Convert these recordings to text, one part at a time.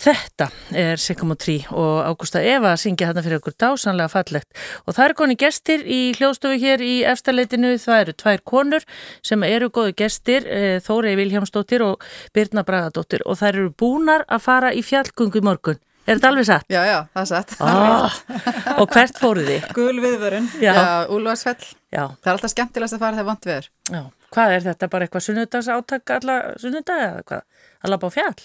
Þetta er Sigmund Trí og Ágústa Eva að syngja hérna fyrir okkur dásanlega fallegt og það eru koni gestir í hljóðstofu hér í eftirleitinu, það eru tvær konur sem eru góðu gestir, eh, Þórei Viljámsdóttir og Birna Bragadóttir og þær eru búnar að fara í fjallgungu í morgun. Er þetta alveg satt? Já, já, það er satt. Ah, og hvert fóruð þið? Gul viðvörun. Úlvarsfell. Já. Það er alltaf skemmtilegast að fara þegar vant viður. Já, hvað er þetta? Bara eitthvað sunnudags áttak alla sunnudag eða hvað? Alla bá fjall?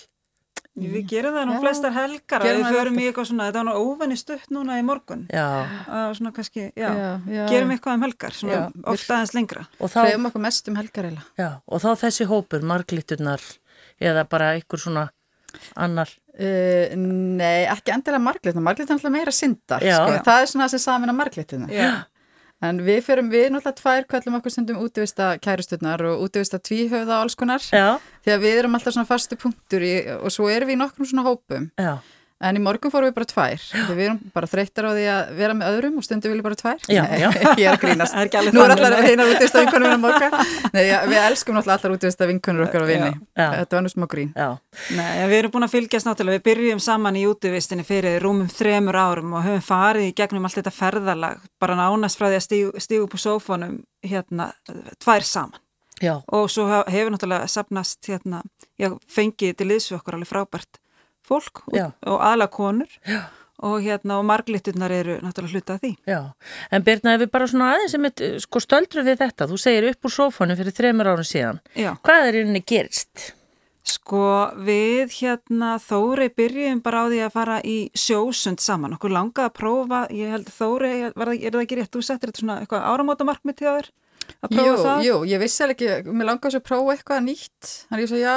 Við gerum það nú flestar helgar að við förum í eitthvað svona, þetta var nú óvenni stutt núna í morgun. Já. Að svona kannski, já, já, já. gerum eitthvað um helgar, svona já, ofta aðeins lengra. Og þá Hrefum okkur mest um helgar. Já, og þá þessi hópur, marglíturnar eða bara einhver svona annar. Uh, nei, ekki endilega marglíturnar, marglíturnar er alltaf meira syndar, sko. Það er svona það sem samin að marglíturnar. Já. En við fyrir, við náttúrulega tvær kvöllum okkur stundum útvista kærusturnar og útvista tvíhauða og alls konar. Já. Því að við erum alltaf svona fastu punktur í, og svo erum við í nokkrum svona hópum. Já. En í morgun fórum við bara tvær. Við erum bara þreyttar á því að vera með öðrum og stundum viljum bara tvær. Já, já. Ég er grínast. Er Nú er allar heina útvist af vinkunum vinnum okkar. Nei, já, við elskum náttúrulega allar útvist af vinkunum okkar og vinni. Þetta var nú smá grín. Nei, við erum búin að fylgjast náttúrulega. Við byrjum saman í útvistinni fyrir rúmum þremur árum og höfum farið í gegnum allt þetta ferðalag. Bara nánast frá því að stígu, stígu upp á sófónum hérna tvær saman. Já. Og svo hefur náttúrulega sapnast hérna, já, fengið til liðsvö okkur alveg frábært fólk og, og aðla konur Já. og hérna og marglitturnar eru náttúrulega hluta því. Já, en Birna, ef við bara svona aðeins sem er sko stöldru við þetta, þú segir upp úr sófanu fyrir þreymur árun síðan, Já. hvað er einni gerist? Sko við hérna Þóri byrjum bara á því að fara í sjósund saman, okkur langaði að prófa, ég held Þóri, er það ekki rétt, þú settir þetta svona eitthvað áramótamarkmið til þér? Jú, það? jú, ég vissi ekki, mér langaði að prófa eitthvað nýtt, þannig að ég sagði já,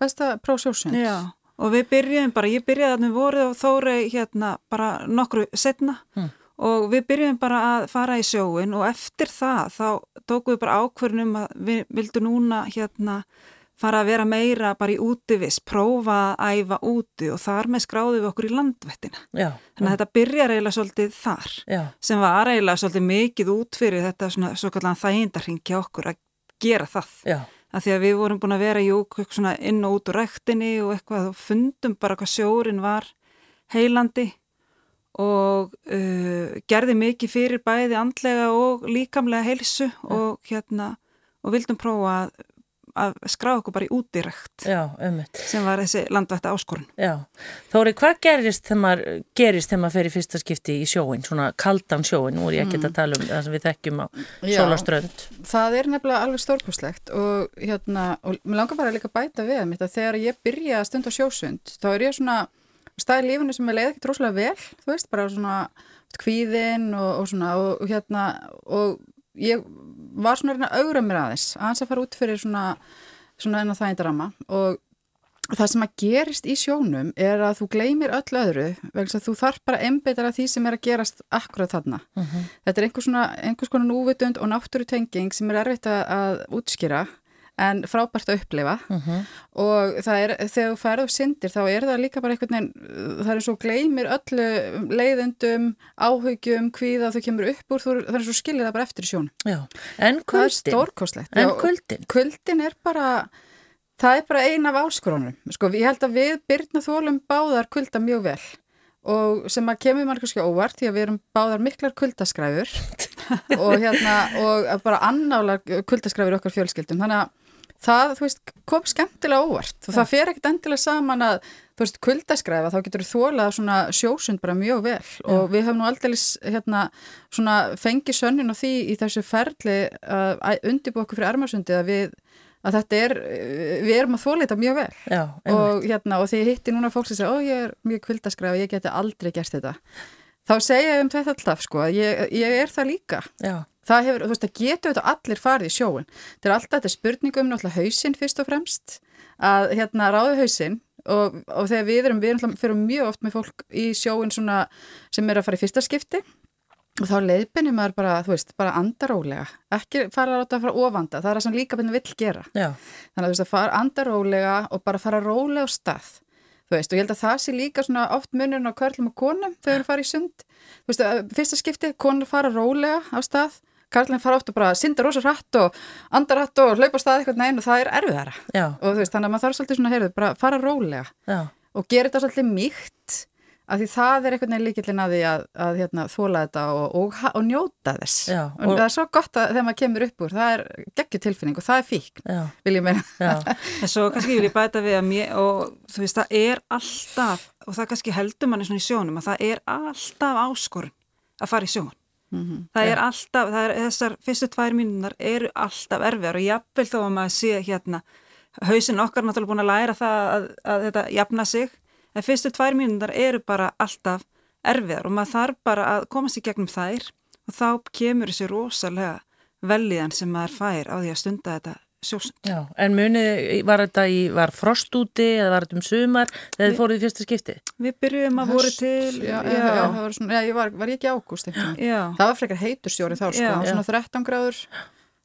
best að prófa sjósund. Já, og við byrjuðum bara, ég byrjaði að við voruð á Þórei hérna bara nokkru setna mm. og við byrjuðum bara að fara í sjóin og eftir það þá tókum við bara ákverðunum að við vildum núna hérna fara að vera meira bara í útivis, prófa að æfa úti og þar með skráðum við okkur í landvettina. Já, Þannig að þetta byrjar eiginlega svolítið þar já. sem var eiginlega svolítið mikið út fyrir þetta svona svo kallan þægindarhingja okkur að gera það. Já að því að við vorum búin að vera jú, inn og út úr rættinni og eitthvað og fundum bara hvað sjórin var heilandi og uh, gerði mikið fyrir bæði andlega og líkamlega heilsu ja. og hérna og vildum prófa að að skrá okkur bara í útirækt sem var þessi landvætta áskorun. Já, Þóri, hvað gerist þegar maður gerist þegar maður fer í fyrsta skipti í sjóin svona kaldan sjóin, nú er ég ekki mm. að tala um það sem við þekkjum á sólaströnd Það er nefnilega alveg stórkoslegt og hérna, og mér langar bara að líka bæta við mitt að þegar ég byrja að stunda sjósund þá er ég svona stað í lífunni sem ég leiði ekki tróslega vel, þú veist, bara svona kvíðinn og, og svona og, og hérna og ég var svona að augra mér aðeins aðeins að fara út fyrir svona svona enn á það einn drama og það sem að gerist í sjónum er að þú gleymir öll öðru vegna að þú þarf bara einbeitar af því sem er að gerast akkurat þarna. Uh mhm. -huh. Þetta er einhvers, svona, einhvers konar núvitund og náttúrutenging sem er erfitt að útskýra en frábært að upplifa uh mhm. -huh. og það er, þegar þú færðu syndir þá er það líka bara einhvern veginn það er eins og gleymir öllu leiðendum, áhugjum, hvíða þau kemur upp úr, það er eins og skilir það bara eftir sjón. Já, en kuldin Það er stórkoslegt. En kuldin? Kuldin er bara það er bara ein af áskorunum sko, ég held að við byrna þólum báðar kulda mjög vel og sem að kemur mann kannski óvart því að við erum báðar miklar kuldaskræfur og hérna og bara annálar kuldaskræfur okkar fjölskyldum þannig að það, þú veist, kom skemmtilega óvart. Og það fer ekkert endilega saman að þú veist, kuldaskræfa, þá getur þú þólað svona sjósund bara mjög vel. Já. og við höfum nú aldrei hérna svona fengið sönnin á því í þessu ferli að undirbú okkur fyrir ermarsundi að við að þetta er, við erum að þólita mjög vel. Já, og, hérna, og því hitti núna fólk sem segja, ó ég er mjög kvildaskraf og ég geti aldrei gert þetta. Þá segja ég um þetta alltaf sko ég, ég er það líka. Já. Það hefur, þú veist, það getur þetta allir farið í sjóun þetta er alltaf, þetta spurningum náttúrulega hausinn fyrst og fremst. Að hérna ráðu hausinn og, og þegar við erum, við erum fyrir mjög oft með fólk í sjóun svona sem er að fara í fyrsta skipti. Og þá leiðbynni maður bara, þú veist, bara andarólega, ekki fara að fara ofanda, það. Er það sem líka byrni vill gera. Já. þannig að þú veist að fara andarólega og bara fara rólega á stað. Þú veist, og ég held að það sé líka svona oft munurinn á körlum og konum þegar þú fara í sund. Þú veist, fyrsta skipti, konur fara rólega á stað, karlinn fara oft og bara synda rosa hratt og andar hratt og hlaupa á stað eitthvað neina og það er erfiðara. Já. og þú veist, þannig að maður þarf svolítið svona, heyrðu, bara fara rólega Já. og gera þetta svolítið mýkt af því það er einhvern veginn líkillin að því að, að hérna, þóla þetta og, og, og njóta þess. Já, og, og- það er svo gott að þegar maður kemur upp úr það er geggjur tilfinning og það er fík Já, vil ég meina. En svo kannski vil ég bæta við að mér og þú veist það er alltaf og það kannski heldur manni svona í sjónum að það er alltaf áskorun að fara í sjón. Það er alltaf, það er, þessar fyrstu tvær mínunar eru alltaf erfiðar og jafnvel þó að maður sé hérna, hausin okkar er náttúrulega búin að læra það að, að þetta jafna sig, en fyrstu tvær mínunar eru bara alltaf erfiðar og maður þarf bara að komast í gegnum þær og þá kemur þessi rosalega velíðan sem maður fær á því að stunda þetta sjósund. já. En munið, var þetta í, var frost úti eða var þetta um sumar þegar þið fóruð í fyrsta skipti? Við byrjum að voru til, já, já, já, það var, svona, já, ég var, var ég ekki ágúst það var frekar heitur stjóri þá sko, Já. það var svona 13 gráður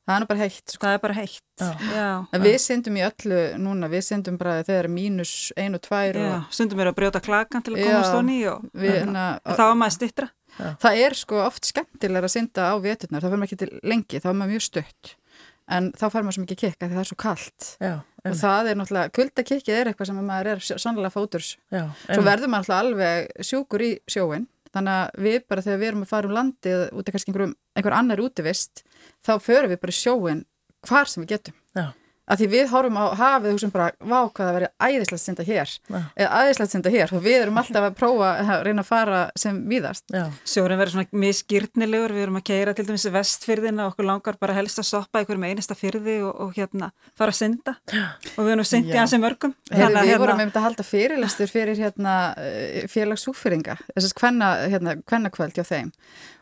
það er nú bara heitt sko. Það er bara heitt. Já. Já. en við syndum í öllu núna, við syndum bara þegar það er mínus 1 og 2 Já. og Stundum er að brjóta klakan til að komast og við, hérna, en þá var maður stittra. það er sko oft skemmtilega að synda á veturnar, það fyrir maður ekki til lengi, þá er maður mjög stutt en þá fær maður svo mikið kikka því það er svo kalt. Já, og það er náttúrulega, kuldakikkið er eitthvað sem maður er sannlega fóturs. Já, svo verður maður alveg sjúkur í sjóin þannig að við bara þegar við erum að fara um landið út af kannski einhver, annar útivist þá förum við bara sjóin hvar sem við getum. Já, að því við horfum á hafið og hugsaum bara vá hvað það verið æðislegt að synda hér. Já. eða æðislegt að synda hér. Og við erum alltaf að prófa að reyna að fara sem víðast. Já, Sjórin verður svona miskýrnilegur, við erum að keira til dæmis vestfyrðina og okkur langar bara helst að stoppa einhverjum einasta fyrði og, og hérna fara að synda. Og við erum að synda í. Heyrðu, Þannig að, við vorum einmitt að halda fyrirlestur fyrir hérna, félagsúfyringa, þessast kvenna, hérna, kvennakvöld hjá þeim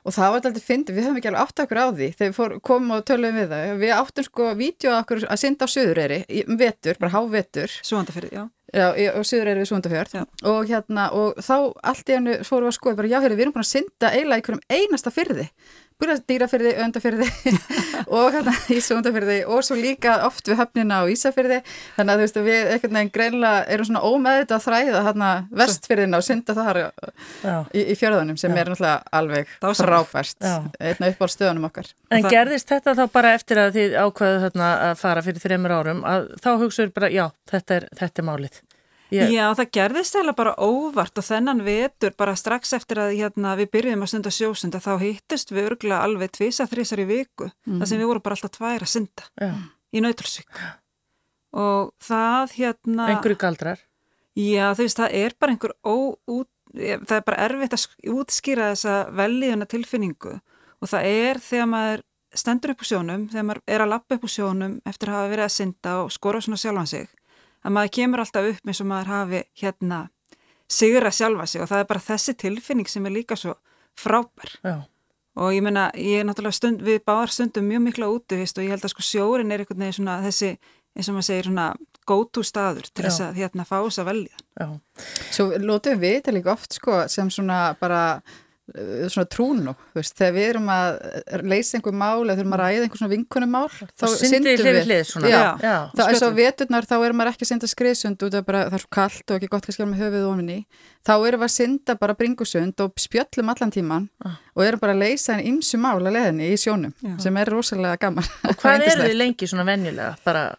og það var alltaf fyndið, við höfum ekki alveg átt okkur á því þegar við fór, komum og töluðum við það við áttum sko vídeo okkur að synda á Suðureyri um vetur, bara hávetur. Svoandafyrði, já. já, og Suðureyri við Svondafjörð og hérna, og þá allt í hennu fórum við að skoða, bara já, heyrðu, við erum búin að synda eiginlega í hverjum einasta fyrði búin að dýrafyrði, öndafyrði og hérna í Svondafyrði og svo líka oft við höfnina á Ísafyrði þannig að þú veist, við einhvern veginn greinlega erum svona ómeðið að þræða hérna vestfyrðina og synda þar já. í, í fjörðunum sem er náttúrulega alveg frábært Já. einna upp á stöðunum okkar En það- gerðist þetta þá bara eftir að þið ákveðu þarna að fara fyrir þreymur árum að þá hugsaður bara, já, þetta er, þetta er málið. Ég, Já, það gerðist eða bara óvart og þennan vetur bara strax eftir að hérna, við byrjuðum að synda sjósunda þá hittist við örgulega alveg tvisa þrísar í viku. Þar sem við vorum bara alltaf tvær að synda já, í nautalsvík og það hérna einhverju galdrar. Já, þú veist, það er bara einhver óút, það er bara erfitt að sk- útskýra þessa velíðuna tilfinningu. Og það er þegar maður stendur upp úr sjónum, þegar maður er að lappa upp úr sjónum eftir að hafa verið að synda og skora svona sjálfan sig, að maður kemur alltaf upp eins og maður hafi hérna sigra sjálfa sig og það er bara þessi tilfinning sem er líka svo frábær. Já, og ég meina, ég er náttúrulega stund, við báðar stundum mjög mikla úti, veist, og ég held að sko sjórin er einhvern veginn svona þessi, eins og maður segir svona go-to staður til þess að hérna fá þess að velja. já, Svo lótum við þetta líka oft sko sem svona bara svona trúnu, þú veist, þegar við erum að leysa einhver mál eða þurfum að ræða einhver svona vinkunum mál, þá syndum við við. svona. Já, já, Það er svo veturnar, þá erum maður ekki að synda skriðsund út af bara, það er svo kallt og ekki gott að vera með höfuð ofin í. Þá erum við að synda bara bringusund og spjöllum allan tíman Ah. og erum bara að leysa einn ymsu mál að leðinni í sjónum Já. sem er rosalega gaman. Og hvað eru þið lengi svona venjulega? Bara,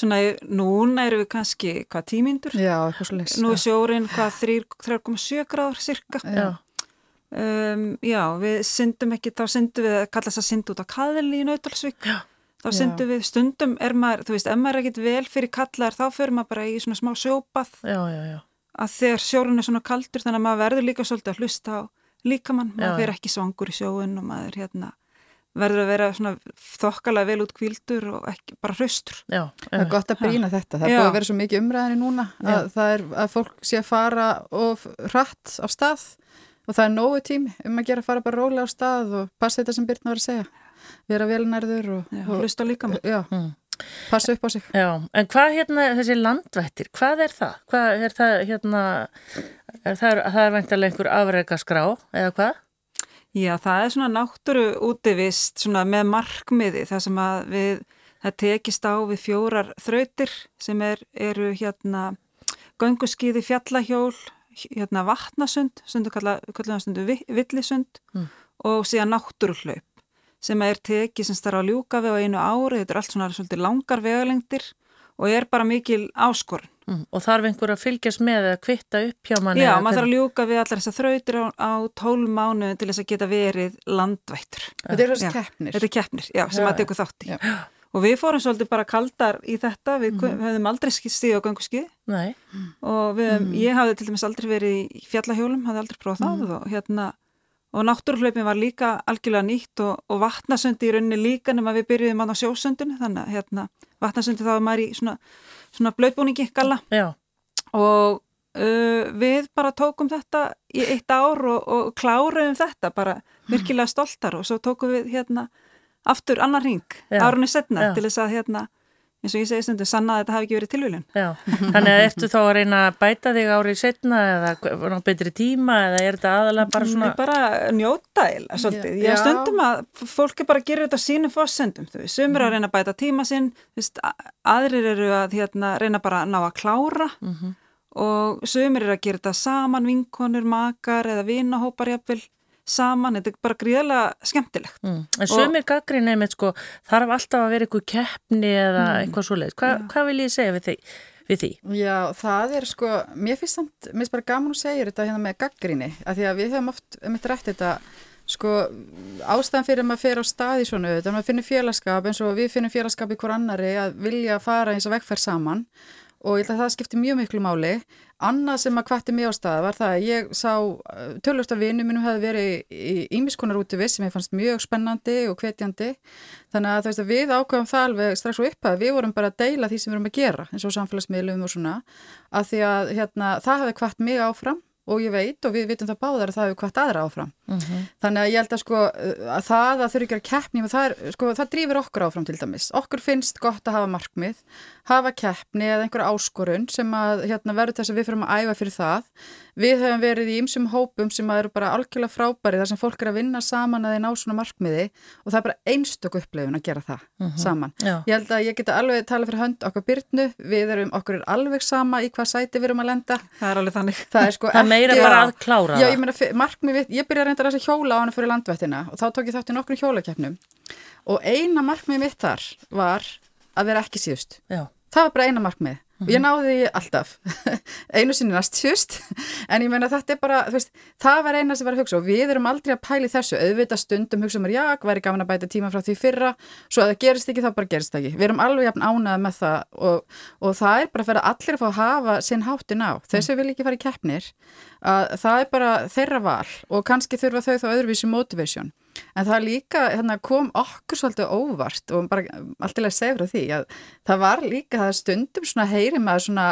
Svona, núna eru við kannski, hvað, leys. Nú er sjórin, hvað, 3,7 gráður cirka. já, Um, já, við syndum ekki, þá syndum við, kallast að synda út á kaðli í Nautalsvík. Já. Þá syndum við, stundum er maður, þú veist, ef maður er ekkit vel fyrir kallar, þá fyrir maður bara í svona smá sjópað já, já, já, að þegar sjórun er svona kaldur, þannig að maður verður líka svolítið að hlusta á líkamann, Já, maður já. fyrir ekki svangur í sjóun og maður hérna verður að vera svona þokkalega vel út kvíldur og ekki, bara hraustur. já, Það er gott að brýna þetta. Það er Já. búið að vera svo mikið umræðinni núna að, það er að fólk sé að fara of hratt á stað og það er nógu tími um að gera að fara bara rólega á stað og passa þetta sem Birna var að segja. Vera velnærður og, Já, og hlusta á líkamann. já, Mm. passa upp á sig. Já, en hvað hérna þessi landvættir, hvað er það? Hvað er það hérna, er það, það er væntalega einhver afreikaskrá eða hvað? Já, það er svona náttúru útivist svona með markmiði þar sem að við, það tekist á við fjórar þrautir sem er, eru hérna gönguskiði fjallahjól, hérna vatnasund, stundu kalla, kalla stundu vi- villisund Mm. og síðan náttúruhlaup sem er tekið sem starf að ljúka við á einu ári, þetta er allt svona svolítið langar vegalengdir og er bara mikil áskorun. Mm. Og þarf einhver að fylgjast með eða kvitta upp hjá manni? Já, maður þarf að ljúka við allar þessar þrautir á, á tólum mánu til þess að geta verið landvættur. Þetta er þessi keppnir. Þetta er keppnir, já, sem já, að teku þátt í. Já. Og við fórum svolítið bara kaldar í þetta, við mm -hmm. höfum aldrei stíð á ganguskið og við, mm -hmm. ég hafði til dæmis aldrei verið í fjallahjólum, hafði aldrei prófað það -hmm. og hérna og náttúrhlaupin var líka algjörlega nýtt og, og vatnasundi í rauninni líka nema við byrjuðum á sjósundinu þannig að hérna, vatnasundi þá var maður í svona, svona blöðbúningi galla Já. og uh, við bara tókum þetta í eitt ár og, og kláruðum þetta bara virkilega stoltar og svo tókum við hérna aftur annar ring árunni setna Já. til þess að hérna eins og ég segi stundu, sanna að þetta hafi ekki verið tilvílun. Já, þannig að ertu þá að reyna að bæta þig árið setna eða betri tíma eða er þetta aðalega bara svona? Bara njóta eða svolítið. Já. Ég stundum að fólk er bara að gera þetta sínum fórsendum, þú veist, sumur að reyna að bæta tíma sinn, þú veist, aðrir eru að hérna, reyna bara að ná að klára mm -hmm. og sumur eru að gera þetta saman, vinkonur, makar eða vinahópar jafnvel saman, þetta er bara gríðilega skemmtilegt. Mm. En sömur gaggrín er með sko, þarf alltaf að vera einhver keppni eða mm. eitthvað svoleiðis. Hva, ja. Hvað vil ég segja við því? Við því? Já, það er sko, mér finnst samt, mér finnst bara gaman að segja þetta hérna með gaggríni, af því að við höfum oft um eitt rætt þetta, sko, ástæðan fyrir að maður fer á staði svona, þannig að maður finnir félagskap eins og við finnum félagskap í hver annari að vilja fara eins og vegferð saman og ég held að það skiptir mjög miklu máli. Annað sem að kvætti mig á staða var það að ég sá tölvöld af vinnu minnum hefði verið í ímiskonar út í viss sem ég fannst mjög spennandi og hvetjandi. Þannig að, að við ákvæðum það alveg strax og upphæði, við vorum bara að deila því sem við vorum að gera eins og samfélagsmiðlum og svona. Að því að hérna, það hefði kvætt mig áfram og ég veit og við vitum það báðar að það hefur hvert aðra áfram. Uh mhm. -huh. Þannig að ég held að sko að það að þurfi ekki að keppni, það, er, sko, það drýfur okkur áfram til dæmis. Okkur finnst gott að hafa markmið, hafa keppni eða einhverja áskorun sem að hérna, verður þess að við fyrir að æfa fyrir það. Við hefum verið í ymsum hópum sem eru bara algjörlega frábæri þar sem fólk er að vinna saman að þeir ná svona markmiði og það er bara einstök upplifun að gera það uh mhm. -huh. saman. Já. Ég held að ég geta alveg tala fyrir hönd okkar byrnu, við erum okkur er alveg sama í hvað sæti við erum að lenda. Það er alveg þannig. Það er sko meira já, bara að klára já, ég, meina, markmið, ég byrja að reynda að hjóla á hana fyrir landvættina og þá tók ég þátt í nokkrum hjólakeppnum og eina markmið mitt þar var að vera ekki síðust já. það var bara eina markmið og ég náði því alltaf. Einu sinni næst sjúst en ég meina þetta er bara veist, það var eina sem var að hugsa og við erum aldrei að pæli þessu. Auðvitað stundum hugsa mér já, væri gaman að bæta tíma frá því fyrra. Svo að það gerist ekki, þá bara gerist ekki. Við erum alveg jafn ánað með það og, og það er bara að fyrir allir að fá að hafa sinn háttin á, þessu vil ekki fara í keppnir að það er bara þeirra val og kannski þurfa þau þá öðruvísi motivation. En það líka hérna, kom okkur svolítið óvart og bara alltilega segja frá því að það var líka það stundum svona heyri maður svona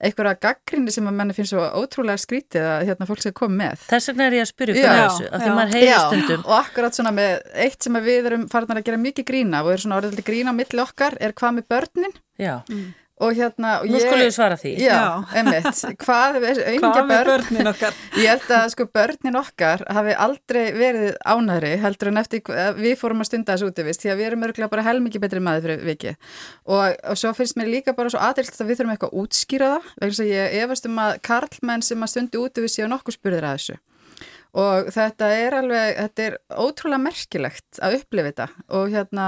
einhverja gaggrinni sem að menni finnst svo ótrúlega skrítið að hérna fólk sé komið með. Þess vegna er ég að spyrja fyrir þessu, að því maður heyri stundum. Og akkurat svona með eitt sem við erum farin að gera mikið grína og er svona orðið grína á milli okkar er hvað með börnin. Já. Mm og hérna og Nú skulle ég svara því. Já, einmitt, hvað er auðvitað börn? börnin okkar? Ég held að sko börnin okkar hafi aldrei verið ánæri heldur en eftir við fórum að stunda þessu útivist því að við erum örgulega bara helmikið betri maður fyrir viki og, og svo finnst mér líka bara svo aðeilt að við þurfum eitthvað að útskýra það vegna að ég efast um að karlmenn sem að stundi útivist séu nokkuð spurðir að þessu. Og þetta er alveg, þetta er ótrúlega merkilegt að upplifa þetta. Og hérna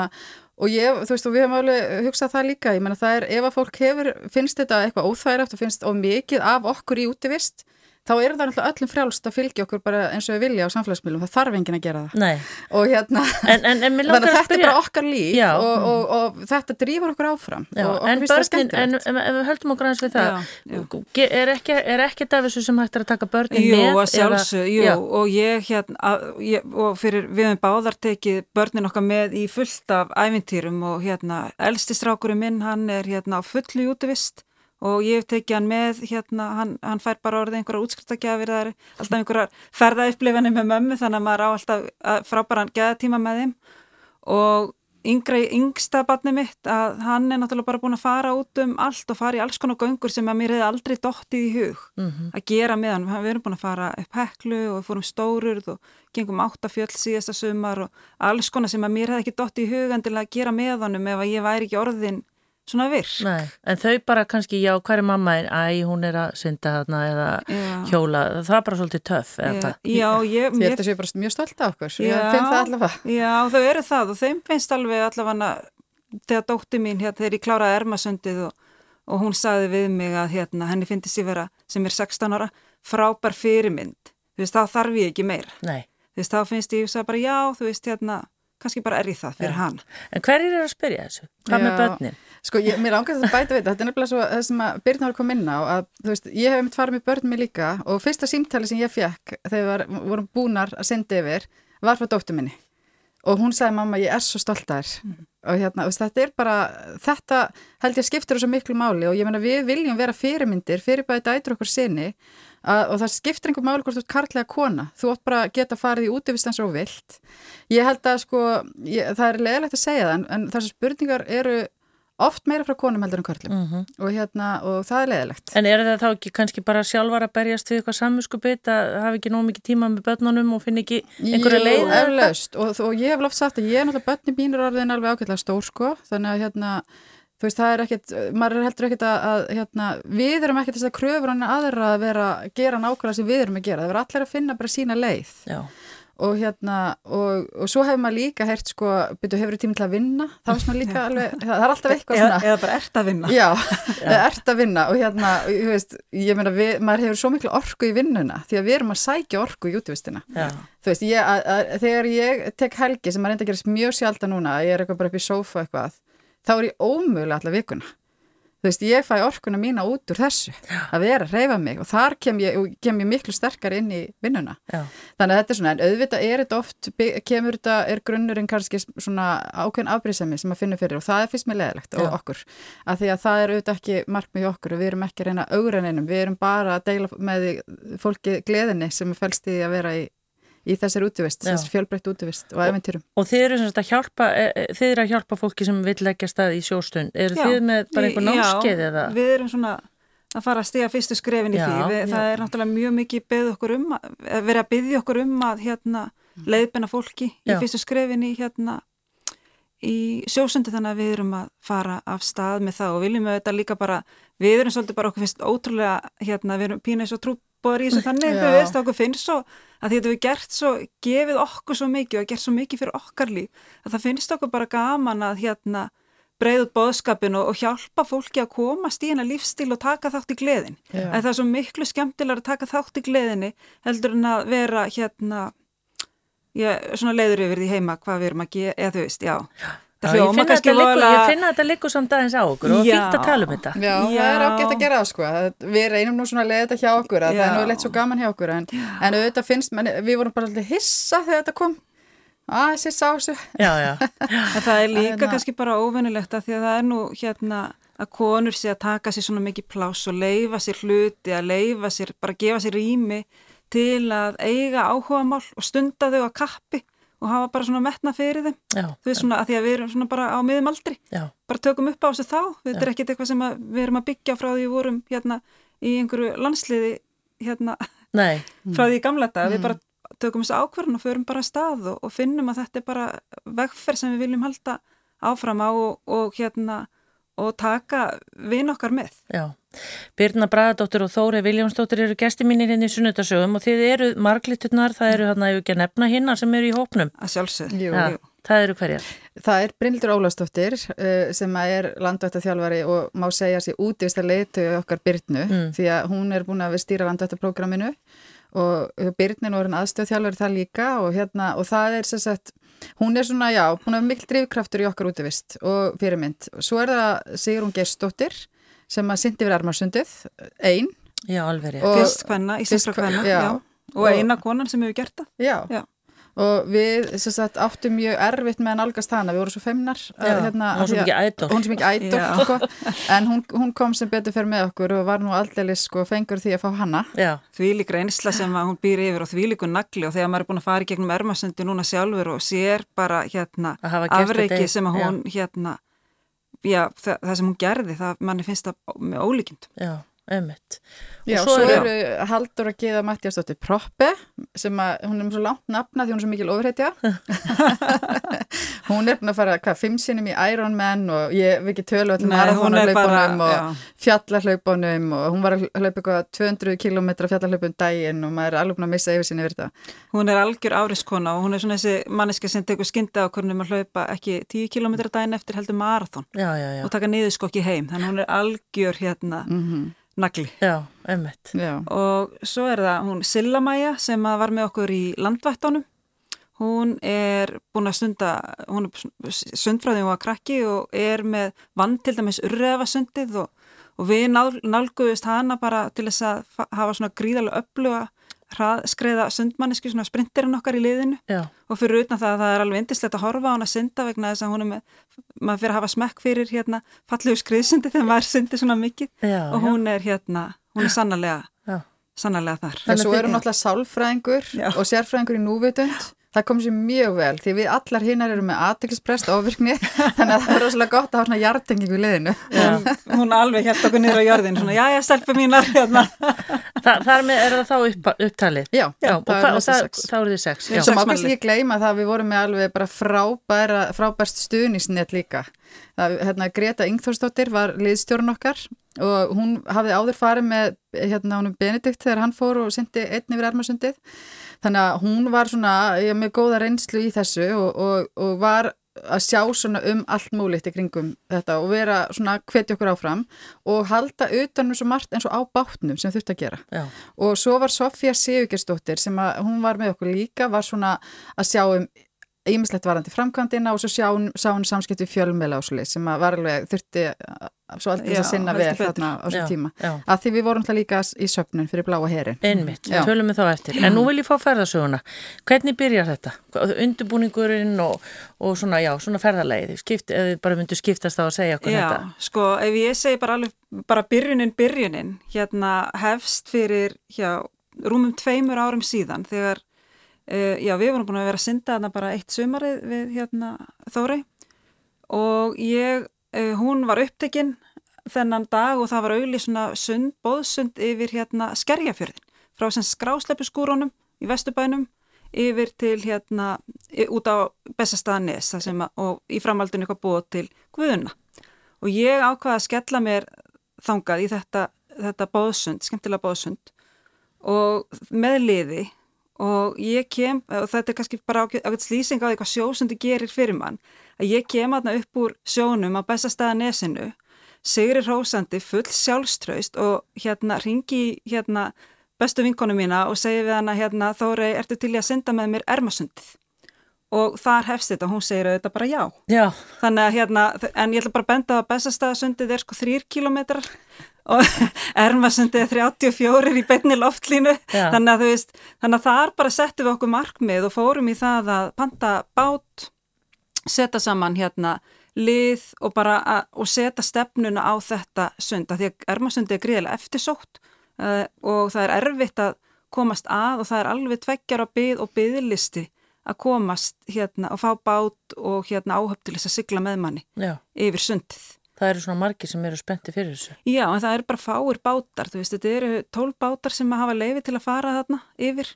og ég, þú veist, og við hefum alveg hugsað það líka, ég menna það er, ef að fólk hefur, finnst þetta eitthvað óþægilegt og finnst of mikið af okkur í útivist þá er það náttúrulega öllum frjálst að fylgja okkur bara eins og við vilja á samfélagsmiðlum, það þarf enginn að gera það. Nei. og hérna en, en, en þannig að þetta er bara okkar líf og, og, og, og þetta drýfur okkur áfram. Já, og okkur það skemmtilegt. En ef við höldum okkur aðeins við það já, já. er ekki, ekki þessu sem hægt er að taka börnin jú, með? Sjálfsög, jú, jú, og ég hérna ég, og fyrir við hefum báðar tekið börnin okkar með í fullt af ævintýrum og hérna elstistrákurinn minn, hann er hérna á fullu útivist og ég hef tekið hann með hérna, hann, hann fær bara orðið einhverja útskriftagjafir það er alltaf einhverjar ferðaupplifanir með mömmu þannig að maður á alltaf frábæran geðatíma með þeim og yngra í yngsta barni mitt að hann er náttúrulega bara búin að fara út um allt og fara í alls konar göngur sem að mér hefði aldrei dóttið í hug mm -hmm. að gera með hann, við erum búin að fara upp heklu og fórum stórurð og gengum áttafjöld síðasta sumar og alls konar sem að mér hefði ekki dóttið í hug en til að gera með honum ef að ég væri ekki orðin svona virk. Nei, en þau bara kannski, já, hvað er mamma einn? Æ, hún er að synda þarna eða já. hjóla, það er bara svolítið töff eða Já, ég... Þið ert að séu bara mjög stolt af okkur, ég finn það allavega. Já, þau eru það og þeim finnst alveg allavega þegar dótti mín, hérna, þegar ég kláraði ermasundið og og hún sagði við mig að hérna, henni finnst ég vera sem er 16 ára frábær fyrirmynd þú veist, þá þarf ég ekki meira Nei. þú veist, þá finnst ég að bara já, þú veist, hérna kannski bara er ég það fyrir Já. hann En hverjir er að spyrja þessu? Hvað með Já. börnin? Sko, ég, mér ángast að bæta við þetta, þetta er nefnilega svo það sem að Birna var að koma inn á að, þú veist, ég hef mitt farið með börnum mig líka og fyrsta símtali sem ég fekk þegar við vorum búnar að senda yfir var frá dóttur minni og hún sagði mamma, ég er svo stolt að þér og hérna, þetta er bara þetta held ég skiptir þessu miklu máli. Og ég meina við viljum vera fyrirmyndir fyrir bæði dætur okkur sinni að, og það skiptir einhver máli hvort þú ert karlæga kona. Þú átt bara geta farið í útivistans og vilt. Ég held að sko ég, það er leðilegt að segja það en, en þessar spurningar eru oft meira frá konum heldur en körlum. Mm og hérna, og það er leðilegt En er það þá ekki kannski bara sjálfar að berjast við eitthvað samvinskupið að hafa ekki nóg mikið tíma með börnunum og finna ekki einhverja leið? og, og ég hef loft sagt að ég er náttúrulega börni mínur orðin alveg ágætlega stór sko. Þannig að hérna þú veist það er ekkit, maður er heldur ekkit að, að hérna, við erum ekkit þess að kröfur hann aðra að vera gera nákvæmlega sem við erum að gera, það verður allir að finna bara sína leið. Já, og hérna og, og svo hefur maður líka heyrt sko, byrju hefur tími til að vinna? Það, var svona líka alveg, það er alltaf eitthvað eða, svona. eða bara ert að vinna. Já, það ert að vinna. Og hérna, ég veist, ég meina við, maður hefur svo miklu orku í vinnuna því að við erum að sækja orku í útvistina. Þú veist, ég, að, að, þegar ég tek helgi sem maður reynda að gerast mjög sjaldan núna, ég er eitthvað bara upp í sófa eitthvað, þá er ég ómögulega alla vikuna. Þú veist, ég fæ orkuna mína út úr þessu, að vera að reyfa mig og þar kem ég, kem ég miklu sterkar inn í vinnuna. já. Þannig að þetta er svona, en auðvitað er þetta oft, kemur þetta, er grunnurinn kannski svona ákveðin afbrýðsemi sem að finna fyrir og það er fyrst með leðilegt og okkur. Af því að það er auðvitað ekki markmið í okkur og við erum ekki að reyna augranninum, við erum bara að deila með fólki gleðinni sem er fælst í að vera í, í þessar útivist, Já. þessar fjölbreytt útivist og eventýrum. Og þið eru að hjálpa, e, e, þið eru að hjálpa fólki sem vil leggja stað í sjóstund. Eru Já. þið með bara einhver Já, námskeið eða? við erum svona að fara að stiga fyrstu skrefin í Já, því við, já. það er náttúrulega mjög mikið um að, að byggja okkur um að hérna, leiðbenna fólki. Já. í fyrstu skrefin í hérna í sjósundi þannig að við erum að fara af stað með það og viljum við þetta líka bara við erum svolítið bara okkur finnst ótrúlega hérna, við erum pína eins og trúbóðar í þessu þannig, þú veist, okkur finnst svo að því þetta við gert svo, gefið okkur svo mikið og gert svo mikið fyrir okkar líf að það finnst okkur bara gaman að hérna breið út bóðskapin og, og hjálpa fólki að komast í hennar lífstíl og taka þátt í gleðin. En það er svo miklu skemmtilega að taka þátt í gleðinni heldur en að vera hérna, já, svona leiður yfir því heima hvað við erum að gera, eða þú veist, já. Já, Það ég finna voðalega- ég finna að þetta liggur samt aðeins á okkur og fínt að tala um þetta. Já, það Já. er ágætt að gera það sko. Við reynum nú svona að leiða þetta hjá okkur að það er nú leitt svo gaman hjá okkur en, en auðvitað finnst, menn, við vorum bara alltaf hissa þegar þetta kom. Að, þessi sá þessu. Já, já, það er líka Hérna- kannski bara óvennilegt að því að það er nú hérna að konur sé að taka sér svona mikið pláss og leifa sér hluti, að leifa sér, bara gefa sér rými til að eiga áhugamál og stunda þau að kappi og hafa bara svona metna fyrir þeim. já, Þú veist svona að því að við erum svona bara á miðum aldri, já, bara tökum upp á þessu þá. Þetta er ekkit eitthvað sem að við erum að byggja frá því við vorum hérna í einhverju landsliði hérna nei, frá því gamla dag. Við bara tökum þessu ákverðin og förum bara að stað og, og finnum að þetta er bara vegferð sem við viljum halda áfram á og, og hérna og taka vin okkar með. já. Birna Bragadóttir og Þóri Viljámsdóttir eru gesti mínir inn í sunnudasögum og þið eru margliturnar, það eru hérna, ef ekki að nefna hinnar sem eru í hópnum. Að sjálfsög. Jú. Já, það eru hverjar. Það er Bryndur Ólastóttir uh, sem að er landvættaþjálfari og má segja sér útivist að leitu okkar Byrnu Mm. því að hún er búin að stýra landvættaprógraminu og Byrnin var hann aðstöðþjálfari það líka og, hérna, og það er sem sagt, hún er svona, já, hún er mikil drifkraftur í okkar útivist og fyrirmynd. Svo er það Sigrun Gerstóttir sem að syndi við Armarsundið, einn. Já, alveg. Og- Fyrst hvenna, íslenskra hvenna, já. já. Og Og- eina konan sem hefur gert það. Já. Já. Og við sem sagt, áttum mjög erfitt með að nálgast hana, við vorum svo feimnar. að, Já, hérna, hún því að- mikið ædol. Hún svo mikið ædol, Já. sko. En hún, hún kom sem betur fyrir með okkur og var nú aldeilis sko fengur því að fá hana. Já, Þvílík reynsla sem að hún býr yfir og þvílíku nagli og þegar maður er búin að fara í gegnum ermasundi núna sjálfur og sér bara hérna afreiki sem að hún hérna, já, það, það sem hún gerði, það manni finnst það með ólíkjumd. já. Einmitt. Já, Og svo, svo eru er- Haldur að geða Mattiasdóttir Proppe sem að hún er með svo langt nafna því hún er svo mikil ofurhetja. Hún er búin að fara hvað, fimm sinnum í Ironman og ég hef ekki tölu allir bara- og fjallahlaupunum og hún var að hlaupa eitthvað 200 km fjallahlaupun daginn og maður er alveg búin að missa yfir sinni yfir þetta. Hún er algjör áriskona og hún er svona þessi manneska sem tekur skyndi á hvernig maður hlaupa ekki 10 km daginn eftir heldur marathon Já, já, já, og taka niðurskokki heim. Þannig hún er algjör hérna mm nagli. já, einmitt. Já, Og svo er það hún Silla Maja sem að var með okkur í landvættunum. Hún er búin að stunda, hún er sundfræði og að krakki og er með vann til dæmis urreðafasundið og, og við nál, nálguðist hana bara til þess að fa- hafa svona gríðarlega öfluga hraðskreiða sundmanniski, svona sprinterinn okkar í liðinu. Já, og fyrir utan það að það er alveg indislegt að horfa á hann að synda vegna þess að hún er með, maður fyrir að hafa smekk fyrir hérna fallegu skriðsundi þegar maður syndi svona mikið. Já, og hún er hérna, hún er sannarlega, sannarlega þar. en Þannig svo eru þið- náttúrulega sálfræðingur Já. og sérfræðingur í núvitund Það kom sér mjög vel því við allar hinnar eru með aðteklisprest ofirkni þannig að það er rosalega gott að hafa svona hjartengingu í liðinu. Hún, hún alveg held okkur niður á jörðin, svona, já, já, stelpur mínar, hérna. Þa, þar með er það þá upp, upptalið? Já, Já, og, það það, sex. þá eru þið sex. Við Já, Svo má kannski ekki gleyma það að við vorum með alveg bara frábæra, frábærst stuðnisnet líka. Það, hérna, Greta Ingþórsdóttir var liðstjórun okkar og hún hafði áður farið með hérna, honum Benedikt þegar hann fór og syndi einn yfir Ermarsundið. Þannig að hún var svona já, með góða reynslu í þessu og, og, og var að sjá svona um allt múlitt í kringum þetta og vera svona hvetja okkur áfram og halda utanum svo margt eins og á bátnum sem þurfti að gera. já, Og svo var Sofía Sigurgersdóttir sem að hún var með okkur líka, var svona að sjá um ímislegt varandi framkvæmdina og svo sjá hún, sá hún samskipt við fjölmeila ásli sem að var alveg þurfti uh, svo alltaf Já, að sinna vel þarna á já, þessum tíma. já. Að því við vorum það líka í söpnun fyrir bláa herin. Einmitt, Já. tölum við þá eftir. En nú vil ég fá ferðasöguna. Hvernig byrjar þetta? Undurbúningurinn og, og svona, já, svona ferðalagið. Skipt, eða þið bara myndu skiptast á að segja okkur Já, þetta. sko, ef ég segi bara alveg, bara byrjunin, byrjunin, hérna hefst fyrir, já, rúmum tveimur árum síðan þegar, uh, já, við vorum búin að vera að synda þarna bara eitt sumarið við, hérna, Þórei og ég, uh, hún var upptekinn þennan dag og það var auðvitað svona sund, bóðsund yfir hérna skerjafjörðin frá sem skrásleipu skúrónum í Vesturbænum yfir til hérna út á að, og í framhaldinu eitthvað búið til Guðuna og ég ákvaða að skella mér þangað í þetta, þetta bóðsund, skemmtilega bóðsund og með liði og ég kem, og þetta er kannski bara ágætt slýsing á því hvað sjósundi gerir fyrir mann, að ég kem aðna upp úr sjónum á Bessastaðanesinu Sigri Rósandi full sjálfströist og hérna ringi hérna bestu vinkonu mína og segi við hana hérna Þórei, ertu til í að synda með mér ermasundið? Og þar hefst þetta hún segir auðvitað bara já. Já, Þannig að hérna, en ég ætla bara að benda að bestastæðasundið er sko þrýr kilometrar og ermasundið er 34 í beinni loftlínu. Þannig að veist, þannig að þar bara settum við okkur markmið og fórum í það að panta bát, setja saman hérna lið og bara að, og setja stefnuna á þetta sund. Því að ermasundið er gríðilega eftirsótt uh, og það er erfitt að komast að og það er alveg tveggjar á byð og byðlisti að komast hérna og fá bát og hérna áhöfn til þess að sigla með manni já. yfir sundið. Það eru svona margir sem eru spennti fyrir þessu. Já, en það eru bara fáir bátar, þú veist, þetta eru tól bátar sem hafa leifi til að fara þarna yfir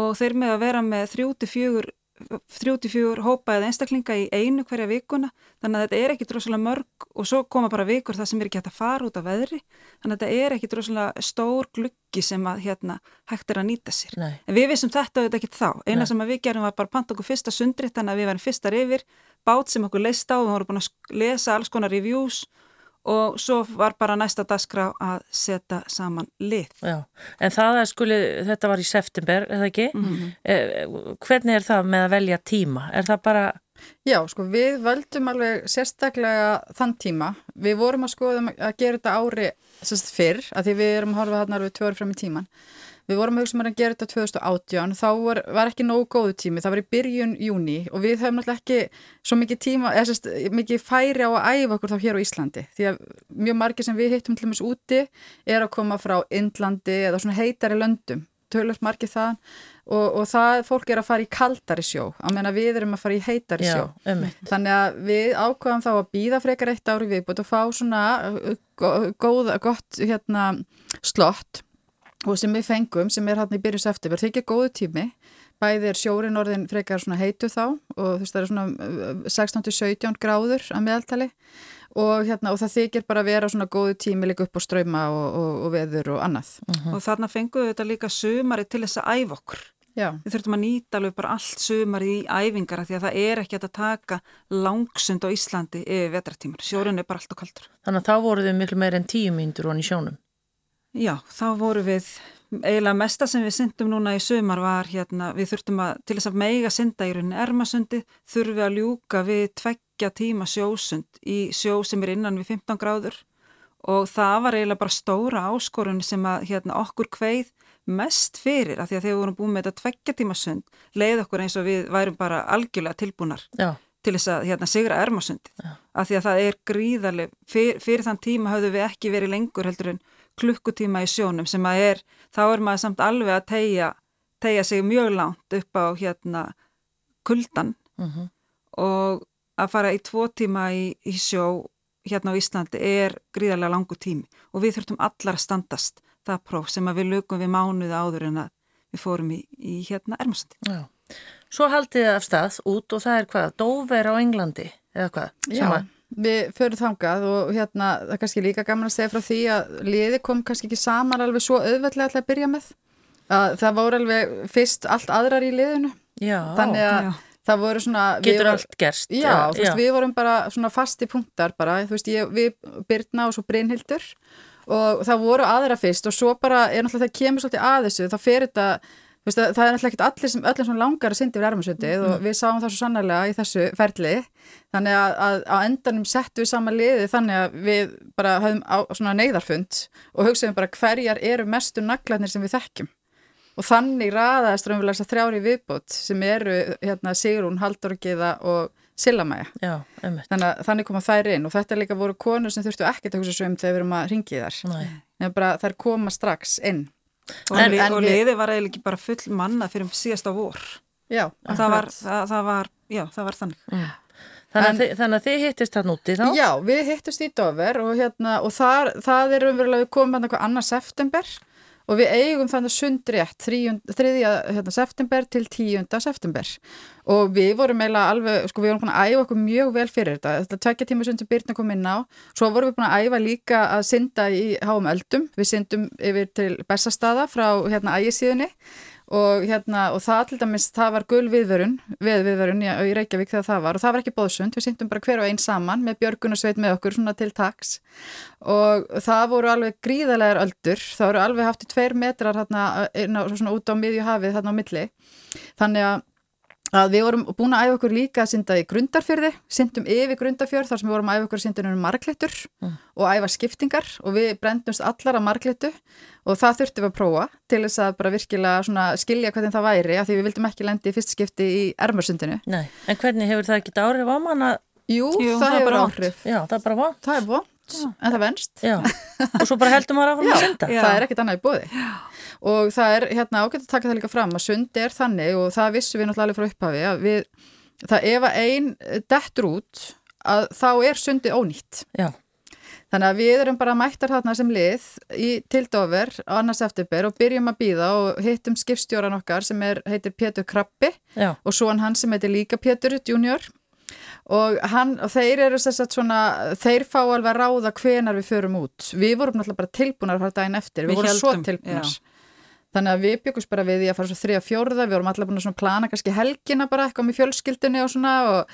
og þeir með að vera með 34 34 hópa eða einstaklinga í einu hverja vikuna þannig að þetta er ekki droslega mörg og svo koma bara vikur það sem er ekki hægt að fara út af veðri þannig að þetta er ekki droslega stór gluggi sem að hérna hægt er að nýta sér Nei. en við vissum þetta auðvitað ekki þá eina Nei. sem við gerum var bara panta okkur fyrsta sundri þannig að við varum fyrstar yfir bát sem okkur leist á, við vorum búin að lesa alls konar reviews og svo var bara næsta dagskrá að setja saman lið Já, en það að skuli, þetta var í september, er það ekki? Mhm. Eh, hvernig er það með að velja tíma? Er það bara, Já, sko, við völdum alveg sérstaklega þann tíma. Við vorum að skoða um að gera þetta ári sérst fyrr, að því við erum að horfa þarna alveg tvö ári fram í tíman. Við vorum að hugsa um að gera þetta 2018, þá var, var ekki nógu góðu tími, það var í byrjun júni og við höfum náttúrulega ekki svo mikið tíma, eða sérst, mikið færi á að æfa okkur þá hér á Íslandi. Því að mjög margir sem við hittum til dæmis úti er að koma frá Indlandi eða svona heitari löndum. Tölvöld margir það og, og það fólk er að fara í kaldari sjó. Á meðan við erum að fara í heitari sjó. Já, einmitt. þannig að við ákvaðum þá að býða frekar eitt ári viðbútt og fá svona uh, gó- góða, gott hérna slott og sem við fengum sem er hérna í byrjus eftir verð þykja góðu tími bæði er sjórin orðin frekar svona heitu þá og þú veist það er svona uh, 16-17 gráður að meðaltali og, hérna, og það þykir bara að vera svona góðu tími líka upp á ströyma og, og, og veður og annað. og þarna fengum við þetta líka sumari til þess að æfa okkur. Já, Við þurfum að nýta alveg bara allt sumari í æfingar af því að það er ekki að taka langsund á Íslandi yfir vetratímar. Sjórun er bara allt og kaldur. Þannig að þá voru þau miklu meir en tíu mínútur hon í sjónum. Já, þá voru við, eiginlega mesta sem við syndum núna í sumar var hérna, við þurftum að, til þess að meiga synda í rauninni ermasundi, þurfum við að ljúka við tveggja tíma sjósund í sjó sem er innan við 15 gráður. Og það var eiginlega bara stóra áskorun sem að hérna, okkur kveið mest fyrir, af því að þegar við vorum búin með þetta tveggja tíma sund, leið okkur eins og við værum bara algjörlega tilbúnar Já, til þess að hérna, sigra ermasundi af því að það er gríðarlega fyr, fyrir þann tíma höfðu við ekki verið lengur heldur en klukkutíma í sjónum sem að er, þá er maður samt alveg að tegja, tegja sig mjög langt upp á hérna kuldan Mhm. og að fara í tvo tíma í, í sjó hérna á Íslandi er gríðarlega langu tími og við þurftum allar að standast það próf sem að við lukum við mánuði áður en að við fórum í, í hérna ermasundi. já. Svo haldið þið af stað út og það er hvað, Dover á Englandi eða hvað? já. að- Við förum þangað og hérna það er kannski líka gaman að segja frá því að liði kom kannski ekki saman alveg svo auðveldlega til að byrja með. Að það voru alveg fyrst allt aðrar í liðinu. Já, Þannig að já. það voru svona... við getur vorum- allt gerst. Já, þú veist, við vorum bara svona fasti punktar bara, þú veist, ég, við Birna og svo Brynhildur og það voru aðra fyrst og svo bara er náttúrulega það kemur svolítið að þessu, þá fer þetta þú veist, það er náttúrulega ekkert allir sem öllum sem langar að syndi við ermasundið og við sáum það svo sannarlega í þessu ferli, þannig að, að á endanum settum við sama liði þannig að við bara höfum á svona neyðarfund og hugsaðum bara hverjar eru mestu naglarnir sem við þekkjum og þannig raðaðist raunverulega þessar þrjári viðbót sem eru hérna, Sigrún, Haldorgiða og einmitt. Þannig, að- þannig koma þær inn og þetta líka voru konur sem þurftu ekkert að hugsa svo um þegar við erum að ringi þar. Bara þær koma strax inn. Og, En- en og liði var eiginlega ekki bara full manna fyrir síðasta vor. Já, það var, það, það var, já, það var þannig. Þannig, En- að þið, þannig að þið hittist hann úti þá? Já, við hittust í Dover og, hérna, og þar, það er umverulega við komum hann eitthvað annar september og við eigum þannig sundrétt 3. Hérna, september til 10. september og við vorum eiginlega alveg, sko við vorum búin að æfa okkur mjög vel fyrir þetta, þetta tvekja tíma sundur byrna kom inn á, svo vorum við búin að æfa líka að synda í háum öldum, við syndum yfir til Bessastaða frá hérna ægisíðunni og hérna og það til dæmis, það var gul viðvörun við viðvörun í, Reykjavík þegar það var. Og það var ekki bóðsund, við syndum bara hver og einn saman með Björgunarsveit með okkur svona til taks. Og það voru alveg gríðalegar öldur, það voru alveg haft í tveir metrar hérna, svona út á miðju hafið þarna á milli. Þannig að að við vorum búin að æfa okkur líka að synda í grundarfjörði, syndum yfir grundarfjörð þar sem við vorum að æfa okkur að synda um marglettur og æfa skiptingar og við brendumst allar að marglettu og það þurftum við að prófa til þess að bara virkilega svona skilja hvernig það væri að því við vildum ekki lendi í fyrst skipti í ermursundinu. Nei, en hvernig hefur það ekki áhrif á mann að, Jú, Jú, það, það er hefur áhrif. já, það er bara vant. Það er vond, en það venst. Já, og svo bara heldur maður að að synda. Já. það er ekkert annað í bóði og það er hérna ágætt að taka það líka fram að sundi er þannig og það vissum við náttúrulega alveg frá upphafi að við, það ef að ein dettur út að þá er sundi ónýtt Já, þannig að við erum bara mættar þarna sem lið í tildover á annars eftirber og byrjum að býða og hittum skipstjóran okkar sem er, heitir Pétur Krabbi já, og svo hann sem heitir líka Pétur Junior og, hann, og þeir eru að svona, þeir fá alveg að ráða hvenar við förum út. Við vorum náttúrulega bara tilbúnar að fara daginn eftir, við, Við vorum svo héldum, tilbúnar. já. Þannig að við byggumst bara við því að fara svo þriða fjórða, við vorum allir búin að svona plana kannski helgina bara eitthvað með fjölskyldunni og svona og,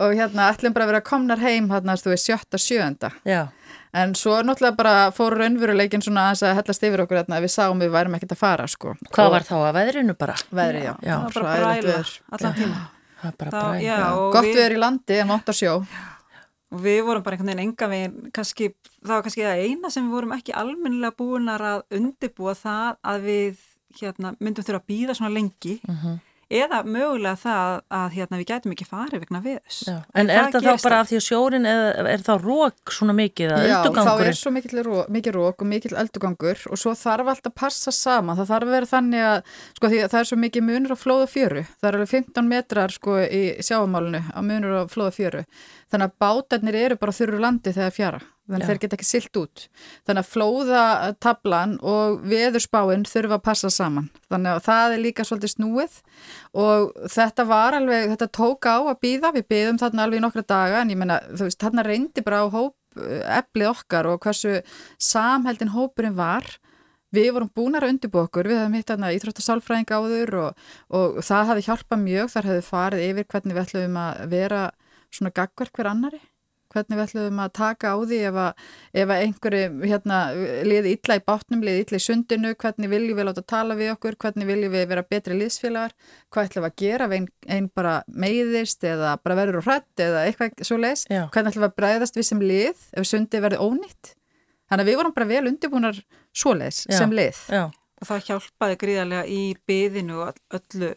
og hérna ætlum bara að vera komnar heim hérna, þú veist, sjötta, sjöunda. já, En svo náttúrulega bara fóru raunveruleikin svona aðeins að hellast yfir okkur hérna, við sáum við værum ekkert að fara, sko. hvað Og var þá að veðrinu bara? Veðri, já. Já, það var bara bræla allan tíma. Það er bara já, og Gott við- erum í landi en vont að sjó. Og við vorum bara einhvern veginn enga veginn, kannski, það var kannski það eina sem við vorum ekki almennilega búinar að undibúa það að við hérna, myndum þurfa að býða svona lengi Mhm. eða mögulega það að hérna, við gætum ekki farið vegna viðs. En er það þá bara af því að sjórin eða er þá rók svona mikið að öldugangur? Já, þá er svo mikið rók og mikið öldugangur og svo þarf alltaf að passa saman. Það þarf að vera þannig að, sko því að það er svo mikið munur á flóða fjöru. Það er alveg 15 metrar sko í sjáamálunu á munur á flóða fjöru. Þannig að bátarnir eru bara þurru landi þegar fjara þannig að þeir geta ekki silt út. Þannig að flóðatablan og veðurspáinn þurfa að passa saman. Þannig að það er líka svolítið snúið og þetta var alveg þetta tók á að býða, við býðum þarna alveg í nokkra daga en ég menna þú veist þarna reyndi bara á hóp eflið okkar og hversu samheldin hópurinn var. Við vorum búinar að undirbú okkur, við hefum hitt aðna íþróttasálfræðing áður og, og það hafi hjálpað mjög, þar hefði farið yfir hvernig við ætlum að vera svona gagverk hver annari hvernig við ætlum að taka á því ef að, ef að einhverju hérna, liði illa í bátnum, liði illa í sundinu, hvernig viljum við láta tala við okkur, hvernig viljum við vera betri liðsfélagar, hvað ætlum við að gera ef einn ein bara meiðist eða bara verður og hrætt eða eitthvað svo leis, Já. hvernig ætlum við að bræðast við sem lið ef sundi verður ónýtt. Þannig að við vorum bara vel undirbúnar svo leis sem lið. Já. Og það hjálpaði gríðarlega í byðinu og öllu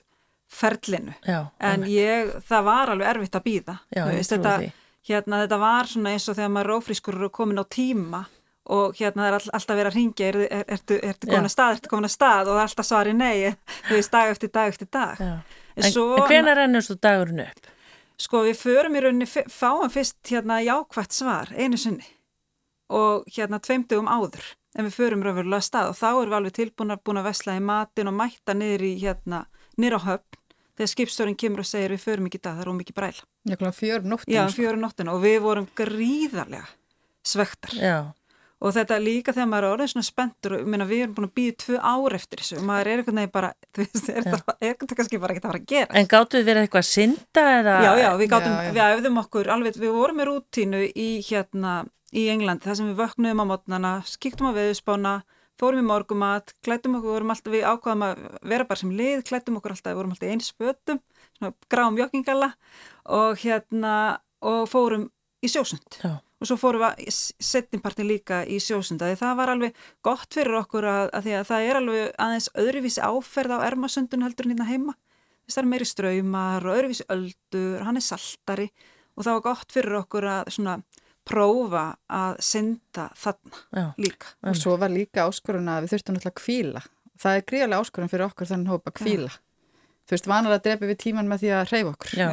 ferlinu. Já, en ég, það var alveg erfitt að býða. Því hérna þetta var svona eins og þegar maður rófrískur eru komin á tíma og hérna það er all, alltaf verið að ringja er, er, ertu, ertu komin að stað, ertu komin að stað og það er alltaf svari nei, þú veist dag eftir dag eftir dag En, en, en hvena rennur þú dagurinn upp? Sko við förum í rauninni, fáum fyrst hérna jákvægt svar einu sinni og hérna tveimtugum áður en við förum raunverulega stað og þá erum við alveg tilbúin að búin að vesla í matin og mætta niður í hérna, á höfn þegar skipstjórin kemur og segir við förum ekki dag, það er ómikið bræla. Já, fjörum nóttinu. Já, fjörum nóttinu og við vorum gríðarlega svektar. Já. Og þetta líka þegar maður er orðið svona spenntur og minna, við erum búin að býða tvö ár eftir þessu og maður er einhvern veginn bara, þú veist, er þetta kannski bara ekki að fara að gera. En gáttu þið verið eitthvað að synda eða? Já, já, við gáttum, já, já. við æfðum okkur alveg, við vorum með rútínu í hérna í England, það sem við vöknuðum á mótnana, skiktum á veðuspána fórum í morgumat, klættum okkur, vorum alltaf við ákvaðum að vera bara sem lið, klættum okkur alltaf, vorum alltaf eins spötum, svona gráum joggingalla og hérna, og fórum í sjósund. Já. Og svo fórum við setjumpartin líka í sjósund, að það var alveg gott fyrir okkur að, að því að það er alveg aðeins öðruvísi áferð á ermasundun heldur hérna heima. Það er meiri ströymar og öðruvísi öldur, hann er saltari og það var gott fyrir okkur að svona prófa að synda þarna Já. líka. Og svo var líka áskorun að við þurftum náttúrulega að kvíla. Það er gríðarlega áskorun fyrir okkur þannig hópa að kvíla. Já. Þú veist, vanalega drefi við tíman með því að hreyfa okkur. Já.